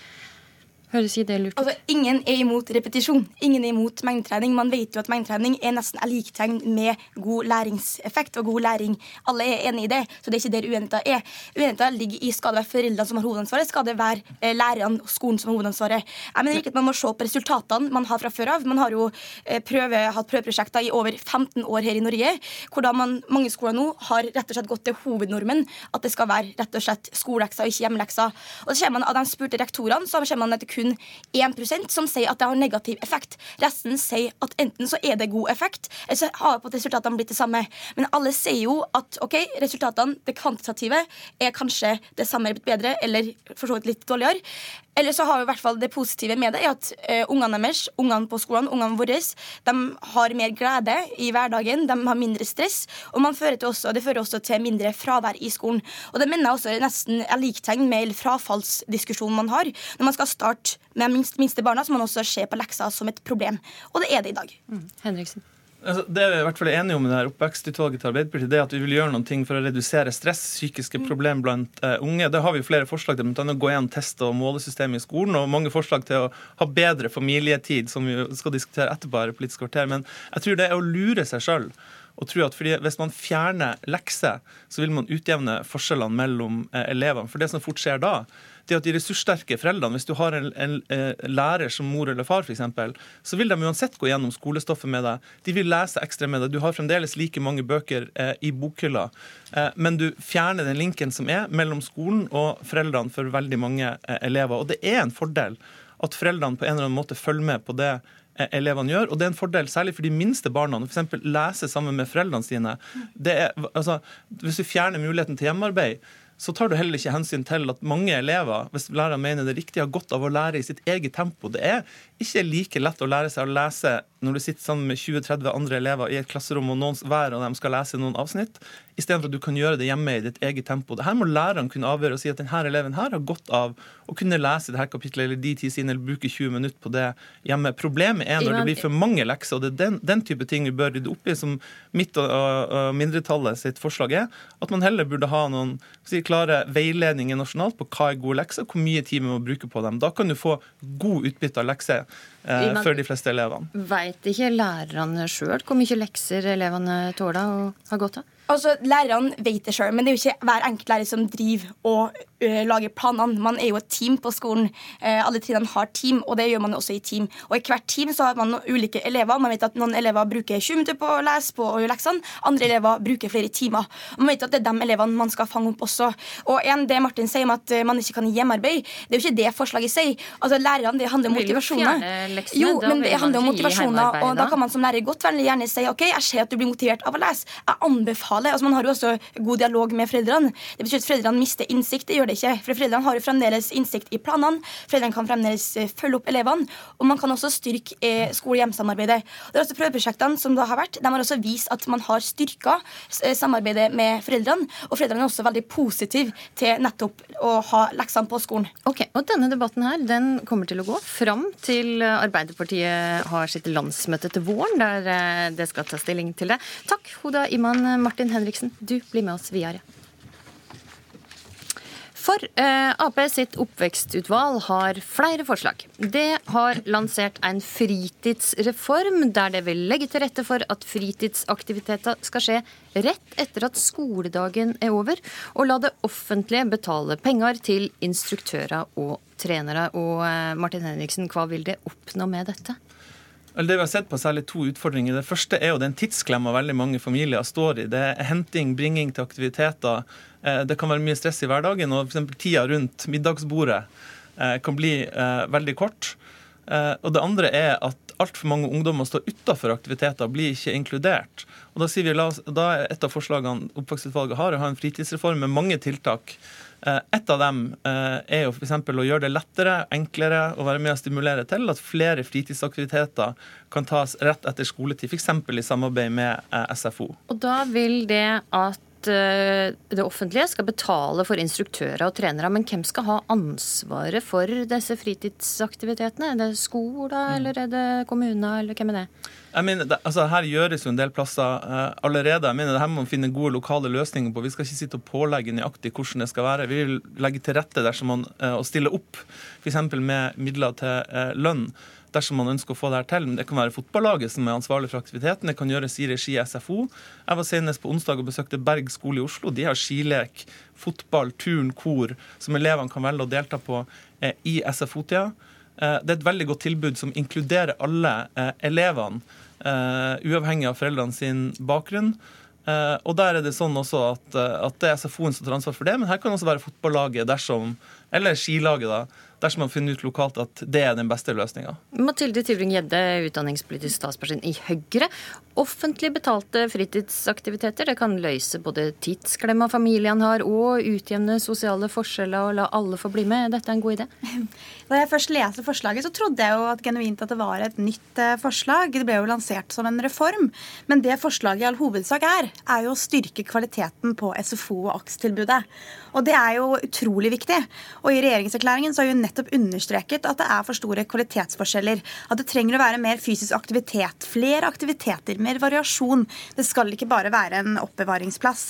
Høres ikke det lurt ut? Altså, ingen er imot repetisjon. Ingen er imot mengdetrening. Man vet jo at mengdetrening er nesten liktegn med god læringseffekt og god læring. Alle er enig i det, så det er ikke der uenigheten er. Uenigheten ligger i skal det være foreldrene som har hovedansvaret, skal det være eh, lærerne og skolen som har hovedansvaret. Jeg mener ikke at man må se på resultatene man har fra før av. Man har jo eh, prøve, hatt prøveprosjekter i over 15 år her i Norge, hvor man, mange skoler nå har rett og slett gått til hovednormen, at det skal være rett og slett skolelekser og ikke hjemmelekser. Og så kommer man av de spurte rektorene, så kommer man etter kun 1% som sier at det har negativ effekt. Resten sier at enten så er det god effekt, eller så har på at resultatene blitt det samme. Men alle sier jo at ok, resultatene, det kvantitative, er kanskje det samme eller bedre, eller for så vidt litt dårligere. Eller så har vi i hvert fall det positive med det er at uh, ungene deres, ungene på skolen, ungene våre, de har mer glede i hverdagen, de har mindre stress, og fører også, det fører også til mindre fravær i skolen. Og det mener jeg også er nesten er liktegn med frafallsdiskusjonen man har. Når man skal starte med minst, minste barna, så må man også se på lekser som et problem. Og det er det i dag. Mm. Henriksen. Altså, det vi er i hvert fall enige om i det her oppvekstutvalget til Arbeiderpartiet, det er at vi vil gjøre noen ting for å redusere stress, psykiske mm. problemer blant uh, unge. Det har vi flere forslag til, bl.a. å gå igjen test- og målesystemet i skolen, og mange forslag til å ha bedre familietid, som vi skal diskutere etterpå her i Politisk kvarter. Men jeg tror det er å lure seg sjøl og tro at Hvis man fjerner lekser, så vil man utjevne forskjellene mellom eh, elevene. For det som fort skjer da, det at de ressurssterke foreldrene, hvis du har en, en, en eh, lærer som mor eller far f.eks., så vil de uansett gå gjennom skolestoffet med deg. De vil lese ekstra med deg. Du har fremdeles like mange bøker eh, i bokhylla. Eh, men du fjerner den linken som er mellom skolen og foreldrene for veldig mange eh, elever. Og det er en fordel at foreldrene på en eller annen måte følger med på det elevene gjør. Og det er en fordel særlig for de minste barna. F.eks. lese sammen med foreldrene sine. Er, altså, hvis du fjerner muligheten til hjemmearbeid, så tar du heller ikke hensyn til at mange elever, hvis læreren mener det riktig, har godt av å lære i sitt eget tempo. Det er ikke like lett å lære seg å lese når du sitter sammen med 20-30 andre elever i et klasserom, og noen, hver av dem skal lese noen avsnitt, istedenfor at du kan gjøre det hjemme i ditt eget tempo. Det her må læreren kunne avgjøre og si at denne eleven her har godt av å kunne lese det her kapitlet eller de ti sidene eller bruke 20 minutter på det hjemme. Problemet er når det blir for mange lekser, og det er den, den type ting vi bør rydde opp i, som mitt og, og, mindretallet sitt forslag er, at man heller burde ha noen si, klare veiledninger nasjonalt på hva er gode lekser, hvor mye tid vi må bruke på dem. Da kan du få god utbytte av lekser for de fleste elevene. Veit ikke lærerne sjøl hvor mye lekser elevene tåler og har godt av? Altså, Lærerne vet det sjøl, men det er jo ikke hver enkelt lærer som driver og ø, lager planene. Man er jo et team på skolen. Eh, alle trinnene har team, og det gjør man også i team. Og I hvert team så har man noen ulike elever. Man vet at Noen elever bruker 20 minutter på å lese på og gjøre leksene. Andre elever bruker flere timer. Og man vet at Det er de elevene man skal fange opp også. Og igjen, Det Martin sier om at uh, man ikke kan gi hjemmearbeid, det er jo ikke det forslaget sier. Altså, Lærerne, det handler om motivasjoner. Jo, men det handler om motivasjon. og da kan man som lærer godt veldig gjerne si ok, jeg ser at du blir motivert av å lese. Jeg anbefaler. Altså Man har jo også god dialog med foreldrene. Det betyr at foreldrene mister innsikt. Det gjør det ikke. For Foreldrene har jo fremdeles innsikt i planene. Foreldrene kan fremdeles eh, følge opp elevene. Og man kan også styrke eh, skole-hjem-samarbeidet. Det er også Prøveprosjektene som da har vært, de har også vist at man har styrka eh, samarbeidet med foreldrene. Og foreldrene er også veldig positive til nettopp å ha leksene på skolen. Ok, og Denne debatten her, den kommer til å gå fram til Arbeiderpartiet har sitt landsmøte til våren, der det skal ta stilling til det. Takk, Hoda Iman Martin Henriksen, du blir med oss videre. For eh, Ap sitt oppvekstutvalg har flere forslag. Det har lansert en fritidsreform der det vil legge til rette for at fritidsaktiviteter skal skje rett etter at skoledagen er over, og la det offentlige betale penger til instruktører og trenere. Og eh, Martin Henriksen, hva vil det oppnå med dette? Det vi har sett på særlig to utfordringer. Det første er jo den tidsklemma veldig mange familier står i. Det er henting, bringing til aktiviteter. Eh, det kan være mye stress i hverdagen. og for Tida rundt middagsbordet eh, kan bli eh, veldig kort. Og det andre er at altfor mange ungdommer står utafor aktiviteter blir ikke inkludert. Og Da sier vi, da er et av forslagene oppvekstutvalget har, å ha en fritidsreform med mange tiltak et av dem er jo f.eks. å gjøre det lettere, enklere å være med og stimulere til at flere fritidsaktiviteter kan tas rett etter skoletid, f.eks. i samarbeid med SFO. Og da vil det at det offentlige skal betale for instruktører og trenere, men hvem skal ha ansvaret for disse fritidsaktivitetene? Er det skoler, mm. eller er det kommuner, eller hvem er det? Jeg mener, det, altså Her gjøres jo en del plasser uh, allerede. Jeg mener, det her må man finne gode lokale løsninger på. Vi skal ikke sitte og pålegge nøyaktig hvordan det skal være. Vi vil legge til rette dersom man, uh, stiller stille opp f.eks. med midler til uh, lønn dersom man ønsker å få det her til. Men det kan være fotballaget som er ansvarlig for aktiviteten. Det kan gjøres i regi SFO. Jeg var senest på onsdag og besøkte Berg skole i Oslo. De har skilek, fotball, turn, kor som elevene kan velge å delta på i SFO-tida. Eh, det er et veldig godt tilbud som inkluderer alle eh, elevene, eh, uavhengig av foreldrene sin bakgrunn. Og der er det sånn også at, at det er SFO-en som tar ansvar for det, men her kan det også være fotballaget dersom, eller skilaget, da, dersom man finner ut lokalt at det er den beste løsninga. Mathilde Tybring-Gjedde, utdanningspolitisk statsperson i Høyre. Offentlig betalte fritidsaktiviteter det kan løse både tidsklemma familiene har, og utjevne sosiale forskjeller og la alle få bli med. Er dette en god idé? Da jeg først leste forslaget, så trodde jeg jo at genuint at det var et nytt eh, forslag. Det ble jo lansert som en reform. Men det forslaget i all hovedsak er, er jo å styrke kvaliteten på SFO- og AKS-tilbudet. Og det er jo utrolig viktig. Og i regjeringserklæringen så har jo nettopp understreket at det er for store kvalitetsforskjeller. At det trenger å være mer fysisk aktivitet. Flere aktiviteter, mer variasjon. Det skal ikke bare være en oppbevaringsplass.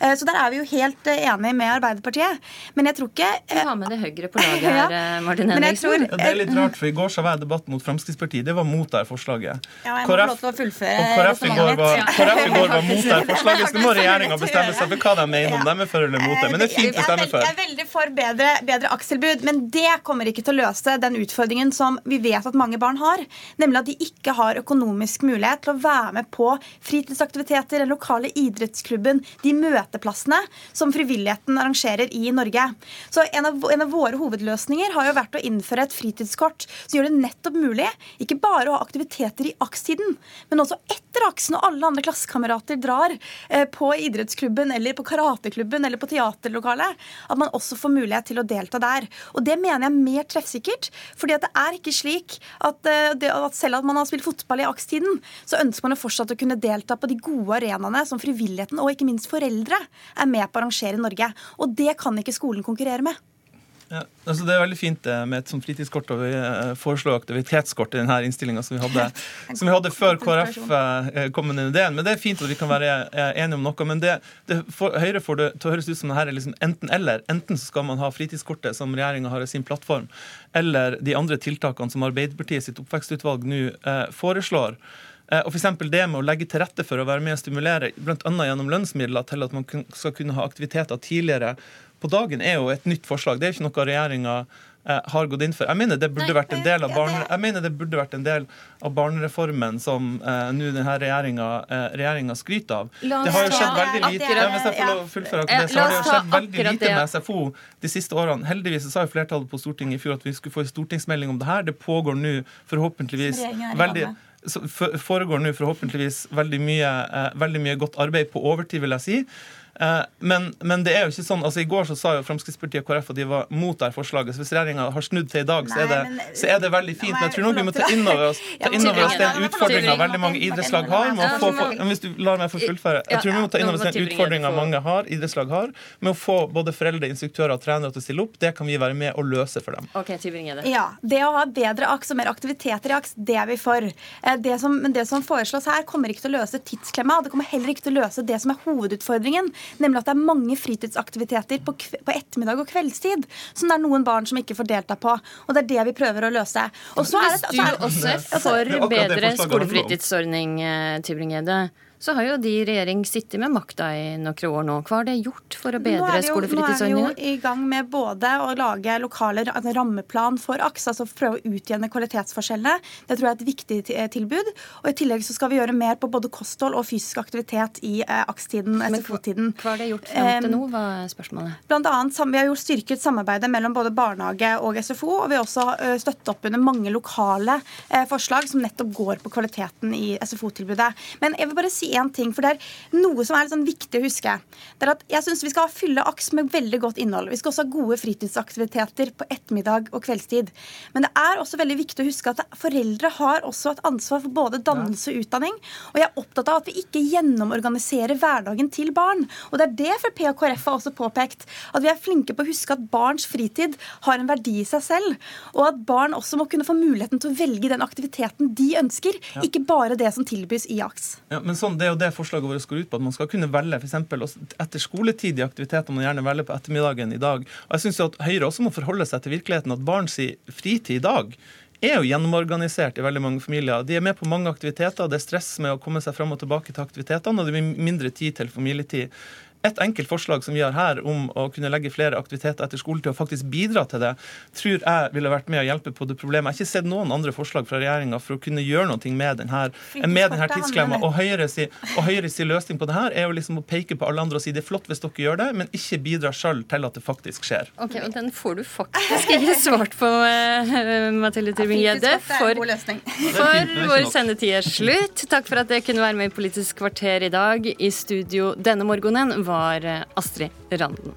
Eh, så der er vi jo helt enig enige med Arbeiderpartiet. Men jeg tror ikke Du har med det Høyre på laget her, ja. Eh, Martin Henriksen. Ja, det er litt rart, for i går så var jeg debatt mot Fremskrittspartiet. Det var mot det forslaget. Ja, jeg må få lov til å fullføre og KrF i går var, KrF i går var mot det forslaget. Så nå må regjeringa bestemme seg for hva de mener om dem er for eller mot det. Men det er å stemme for. Jeg er veldig for bedre, bedre akselbud, men det kommer ikke til å løse den utfordringen som vi vet at mange barn har, nemlig at de ikke har økonomisk mulighet til å være med på fritidsaktiviteter, den lokale idrettsklubben, de møteplassene som frivilligheten arrangerer i Norge. Så en av, en av våre hovedløsninger har jo vært å innføre et fritidskort som gjør det nettopp mulig ikke bare å ha aktiviteter i AKS-tiden, men også etter aksen og alle andre klassekamerater drar eh, på idrettsklubben eller på karateklubben eller på teaterlokalet, at man også får mulighet til å delta der. Og Det mener jeg er mer treffsikkert. fordi at det er ikke slik at, eh, det, at selv om man har spilt fotball i AKS-tiden, så ønsker man fortsatt å kunne delta på de gode arenaene som frivilligheten og ikke minst foreldre er med på å arrangere i Norge. Og det kan ikke skolen konkurrere med. Ja, altså Det er veldig fint det med et sånt fritidskort, og vi eh, foreslår aktivitetskort i denne innstillinga som, som, vi hadde før KrF eh, kom med den ideen. Men det er fint at vi kan være enige om noe. Men det, det for, Høyre får det til å høres ut som det her er liksom enten-eller. Enten så skal man ha fritidskortet som regjeringa har i sin plattform, eller de andre tiltakene som Arbeiderpartiet sitt oppvekstutvalg nå eh, foreslår. Og f.eks. det med å legge til rette for å være med og stimulere, bl.a. gjennom lønnsmidler, til at man skal kunne ha aktiviteter tidligere på dagen er jo et nytt forslag. Det er ikke noe regjeringa eh, har gått inn for. Jeg mener det burde vært en del av, barne, del av barnereformen som eh, nå denne regjeringa, eh, skryter av. Det har jo skjedd veldig lite ja, hvis jeg får lov å fullføre det, så har det jo skjedd veldig lite med SFO de siste årene. Heldigvis sa jo flertallet på Stortinget i fjor at vi skulle få en stortingsmelding om det her. Det pågår nå forhåpentligvis veldig foregår nå forhåpentligvis veldig mye, veldig mye godt arbeid på overtid, vil jeg si. Eh, men, men, det er jo ikke sånn, altså I går så sa jo Fremskrittspartiet og KrF at de var mot det forslaget. Så hvis regjeringa har snudd til i dag, så er det, så er det veldig fint. Men jeg tror nok vi må ta inn over oss, ta inn over oss den utfordringa veldig mange idrettslag har. Med å få, få, hvis du lar meg få fullføre. Jeg tror vi må ta inn over oss den utfordringa mange har, idrettslag har, med å få både foreldre, instruktører og trenere til å stille opp. Det kan vi være med og løse for dem. Ok, Ja, Det å ha bedre aks og mer aktiviteter i aks, det er vi for. Eh, det som, men det som foreslås her, kommer ikke til å løse tidsklemma. Det kommer heller ikke til å løse det som er hovedutfordringen, nemlig at det er mange fritidsaktiviteter på, på ettermiddag og kveldstid som det er noen barn som ikke får delta på. Og det er det vi prøver å løse. Og så er det, Hvis du også er for bedre skolefritidsordning, eh, Tybring-Gjedde, så har jo de i regjering sittet med makta i noen år nå. Hva har det gjort for å bedre skolefritidsordninga? Nå er vi jo i gang med både å lage lokale rammeplan for AKS, altså prøve å utjevne kvalitetsforskjellene. Det tror jeg er et viktig eh, tilbud. Og i tillegg så skal vi gjøre mer på både kosthold og fysisk aktivitet i eh, AKS-tiden, SFO-tiden. Hva har det gjort fram til nå, var spørsmålet? Blant annet, vi har gjort styrket samarbeidet mellom både barnehage og SFO, og vi har også uh, støttet opp under mange lokale forslag som nettopp går på kvaliteten i SFO-tilbudet. Men jeg vil bare si én ting. For det er noe som er litt sånn viktig å huske. Det er at jeg synes Vi skal fylle AKS med veldig godt innhold. Vi skal også ha gode fritidsaktiviteter på ettermiddag og kveldstid. Men det er også veldig viktig å huske at foreldre har også et ansvar for både dannelse og utdanning. Og jeg er opptatt av at vi ikke gjennomorganiserer hverdagen til barn. Og det er det Frp og KrF har også påpekt. At vi er flinke på å huske at barns fritid har en verdi i seg selv. Og at barn også må kunne få muligheten til å velge den aktiviteten de ønsker, ja. ikke bare det som tilbys i AKS. Ja, men sånn, det er jo det forslaget vårt går ut på. At man skal kunne velge f.eks. etter skoletid i aktiviteter man gjerne velger på ettermiddagen i dag. Og jeg synes at Høyre også må forholde seg til virkeligheten at barns fritid i dag er jo gjennomorganisert i veldig mange familier. De er med på mange aktiviteter, det er stress med å komme seg fram og tilbake til aktivitetene, og det blir mindre tid til familietid et enkelt forslag som vi har her om å kunne legge flere aktiviteter etter skoletid og faktisk bidra til det, tror jeg ville vært med å hjelpe på det problemet. Jeg har ikke sett noen andre forslag fra regjeringa for å kunne gjøre noe med denne, med denne tidsklemma. Og Høyre si, Høyre si løsning på det her er jo liksom å peke på alle andre og si det er flott hvis dere gjør det, men ikke bidra sjøl til at det faktisk skjer. Ok, og Den får du faktisk ikke svart på, uh, Mathilde Tybring-Gjedde, for, for vår sendetid er slutt. Takk for at jeg kunne være med i Politisk kvarter i dag. I studio denne morgenen var Astrid Randen.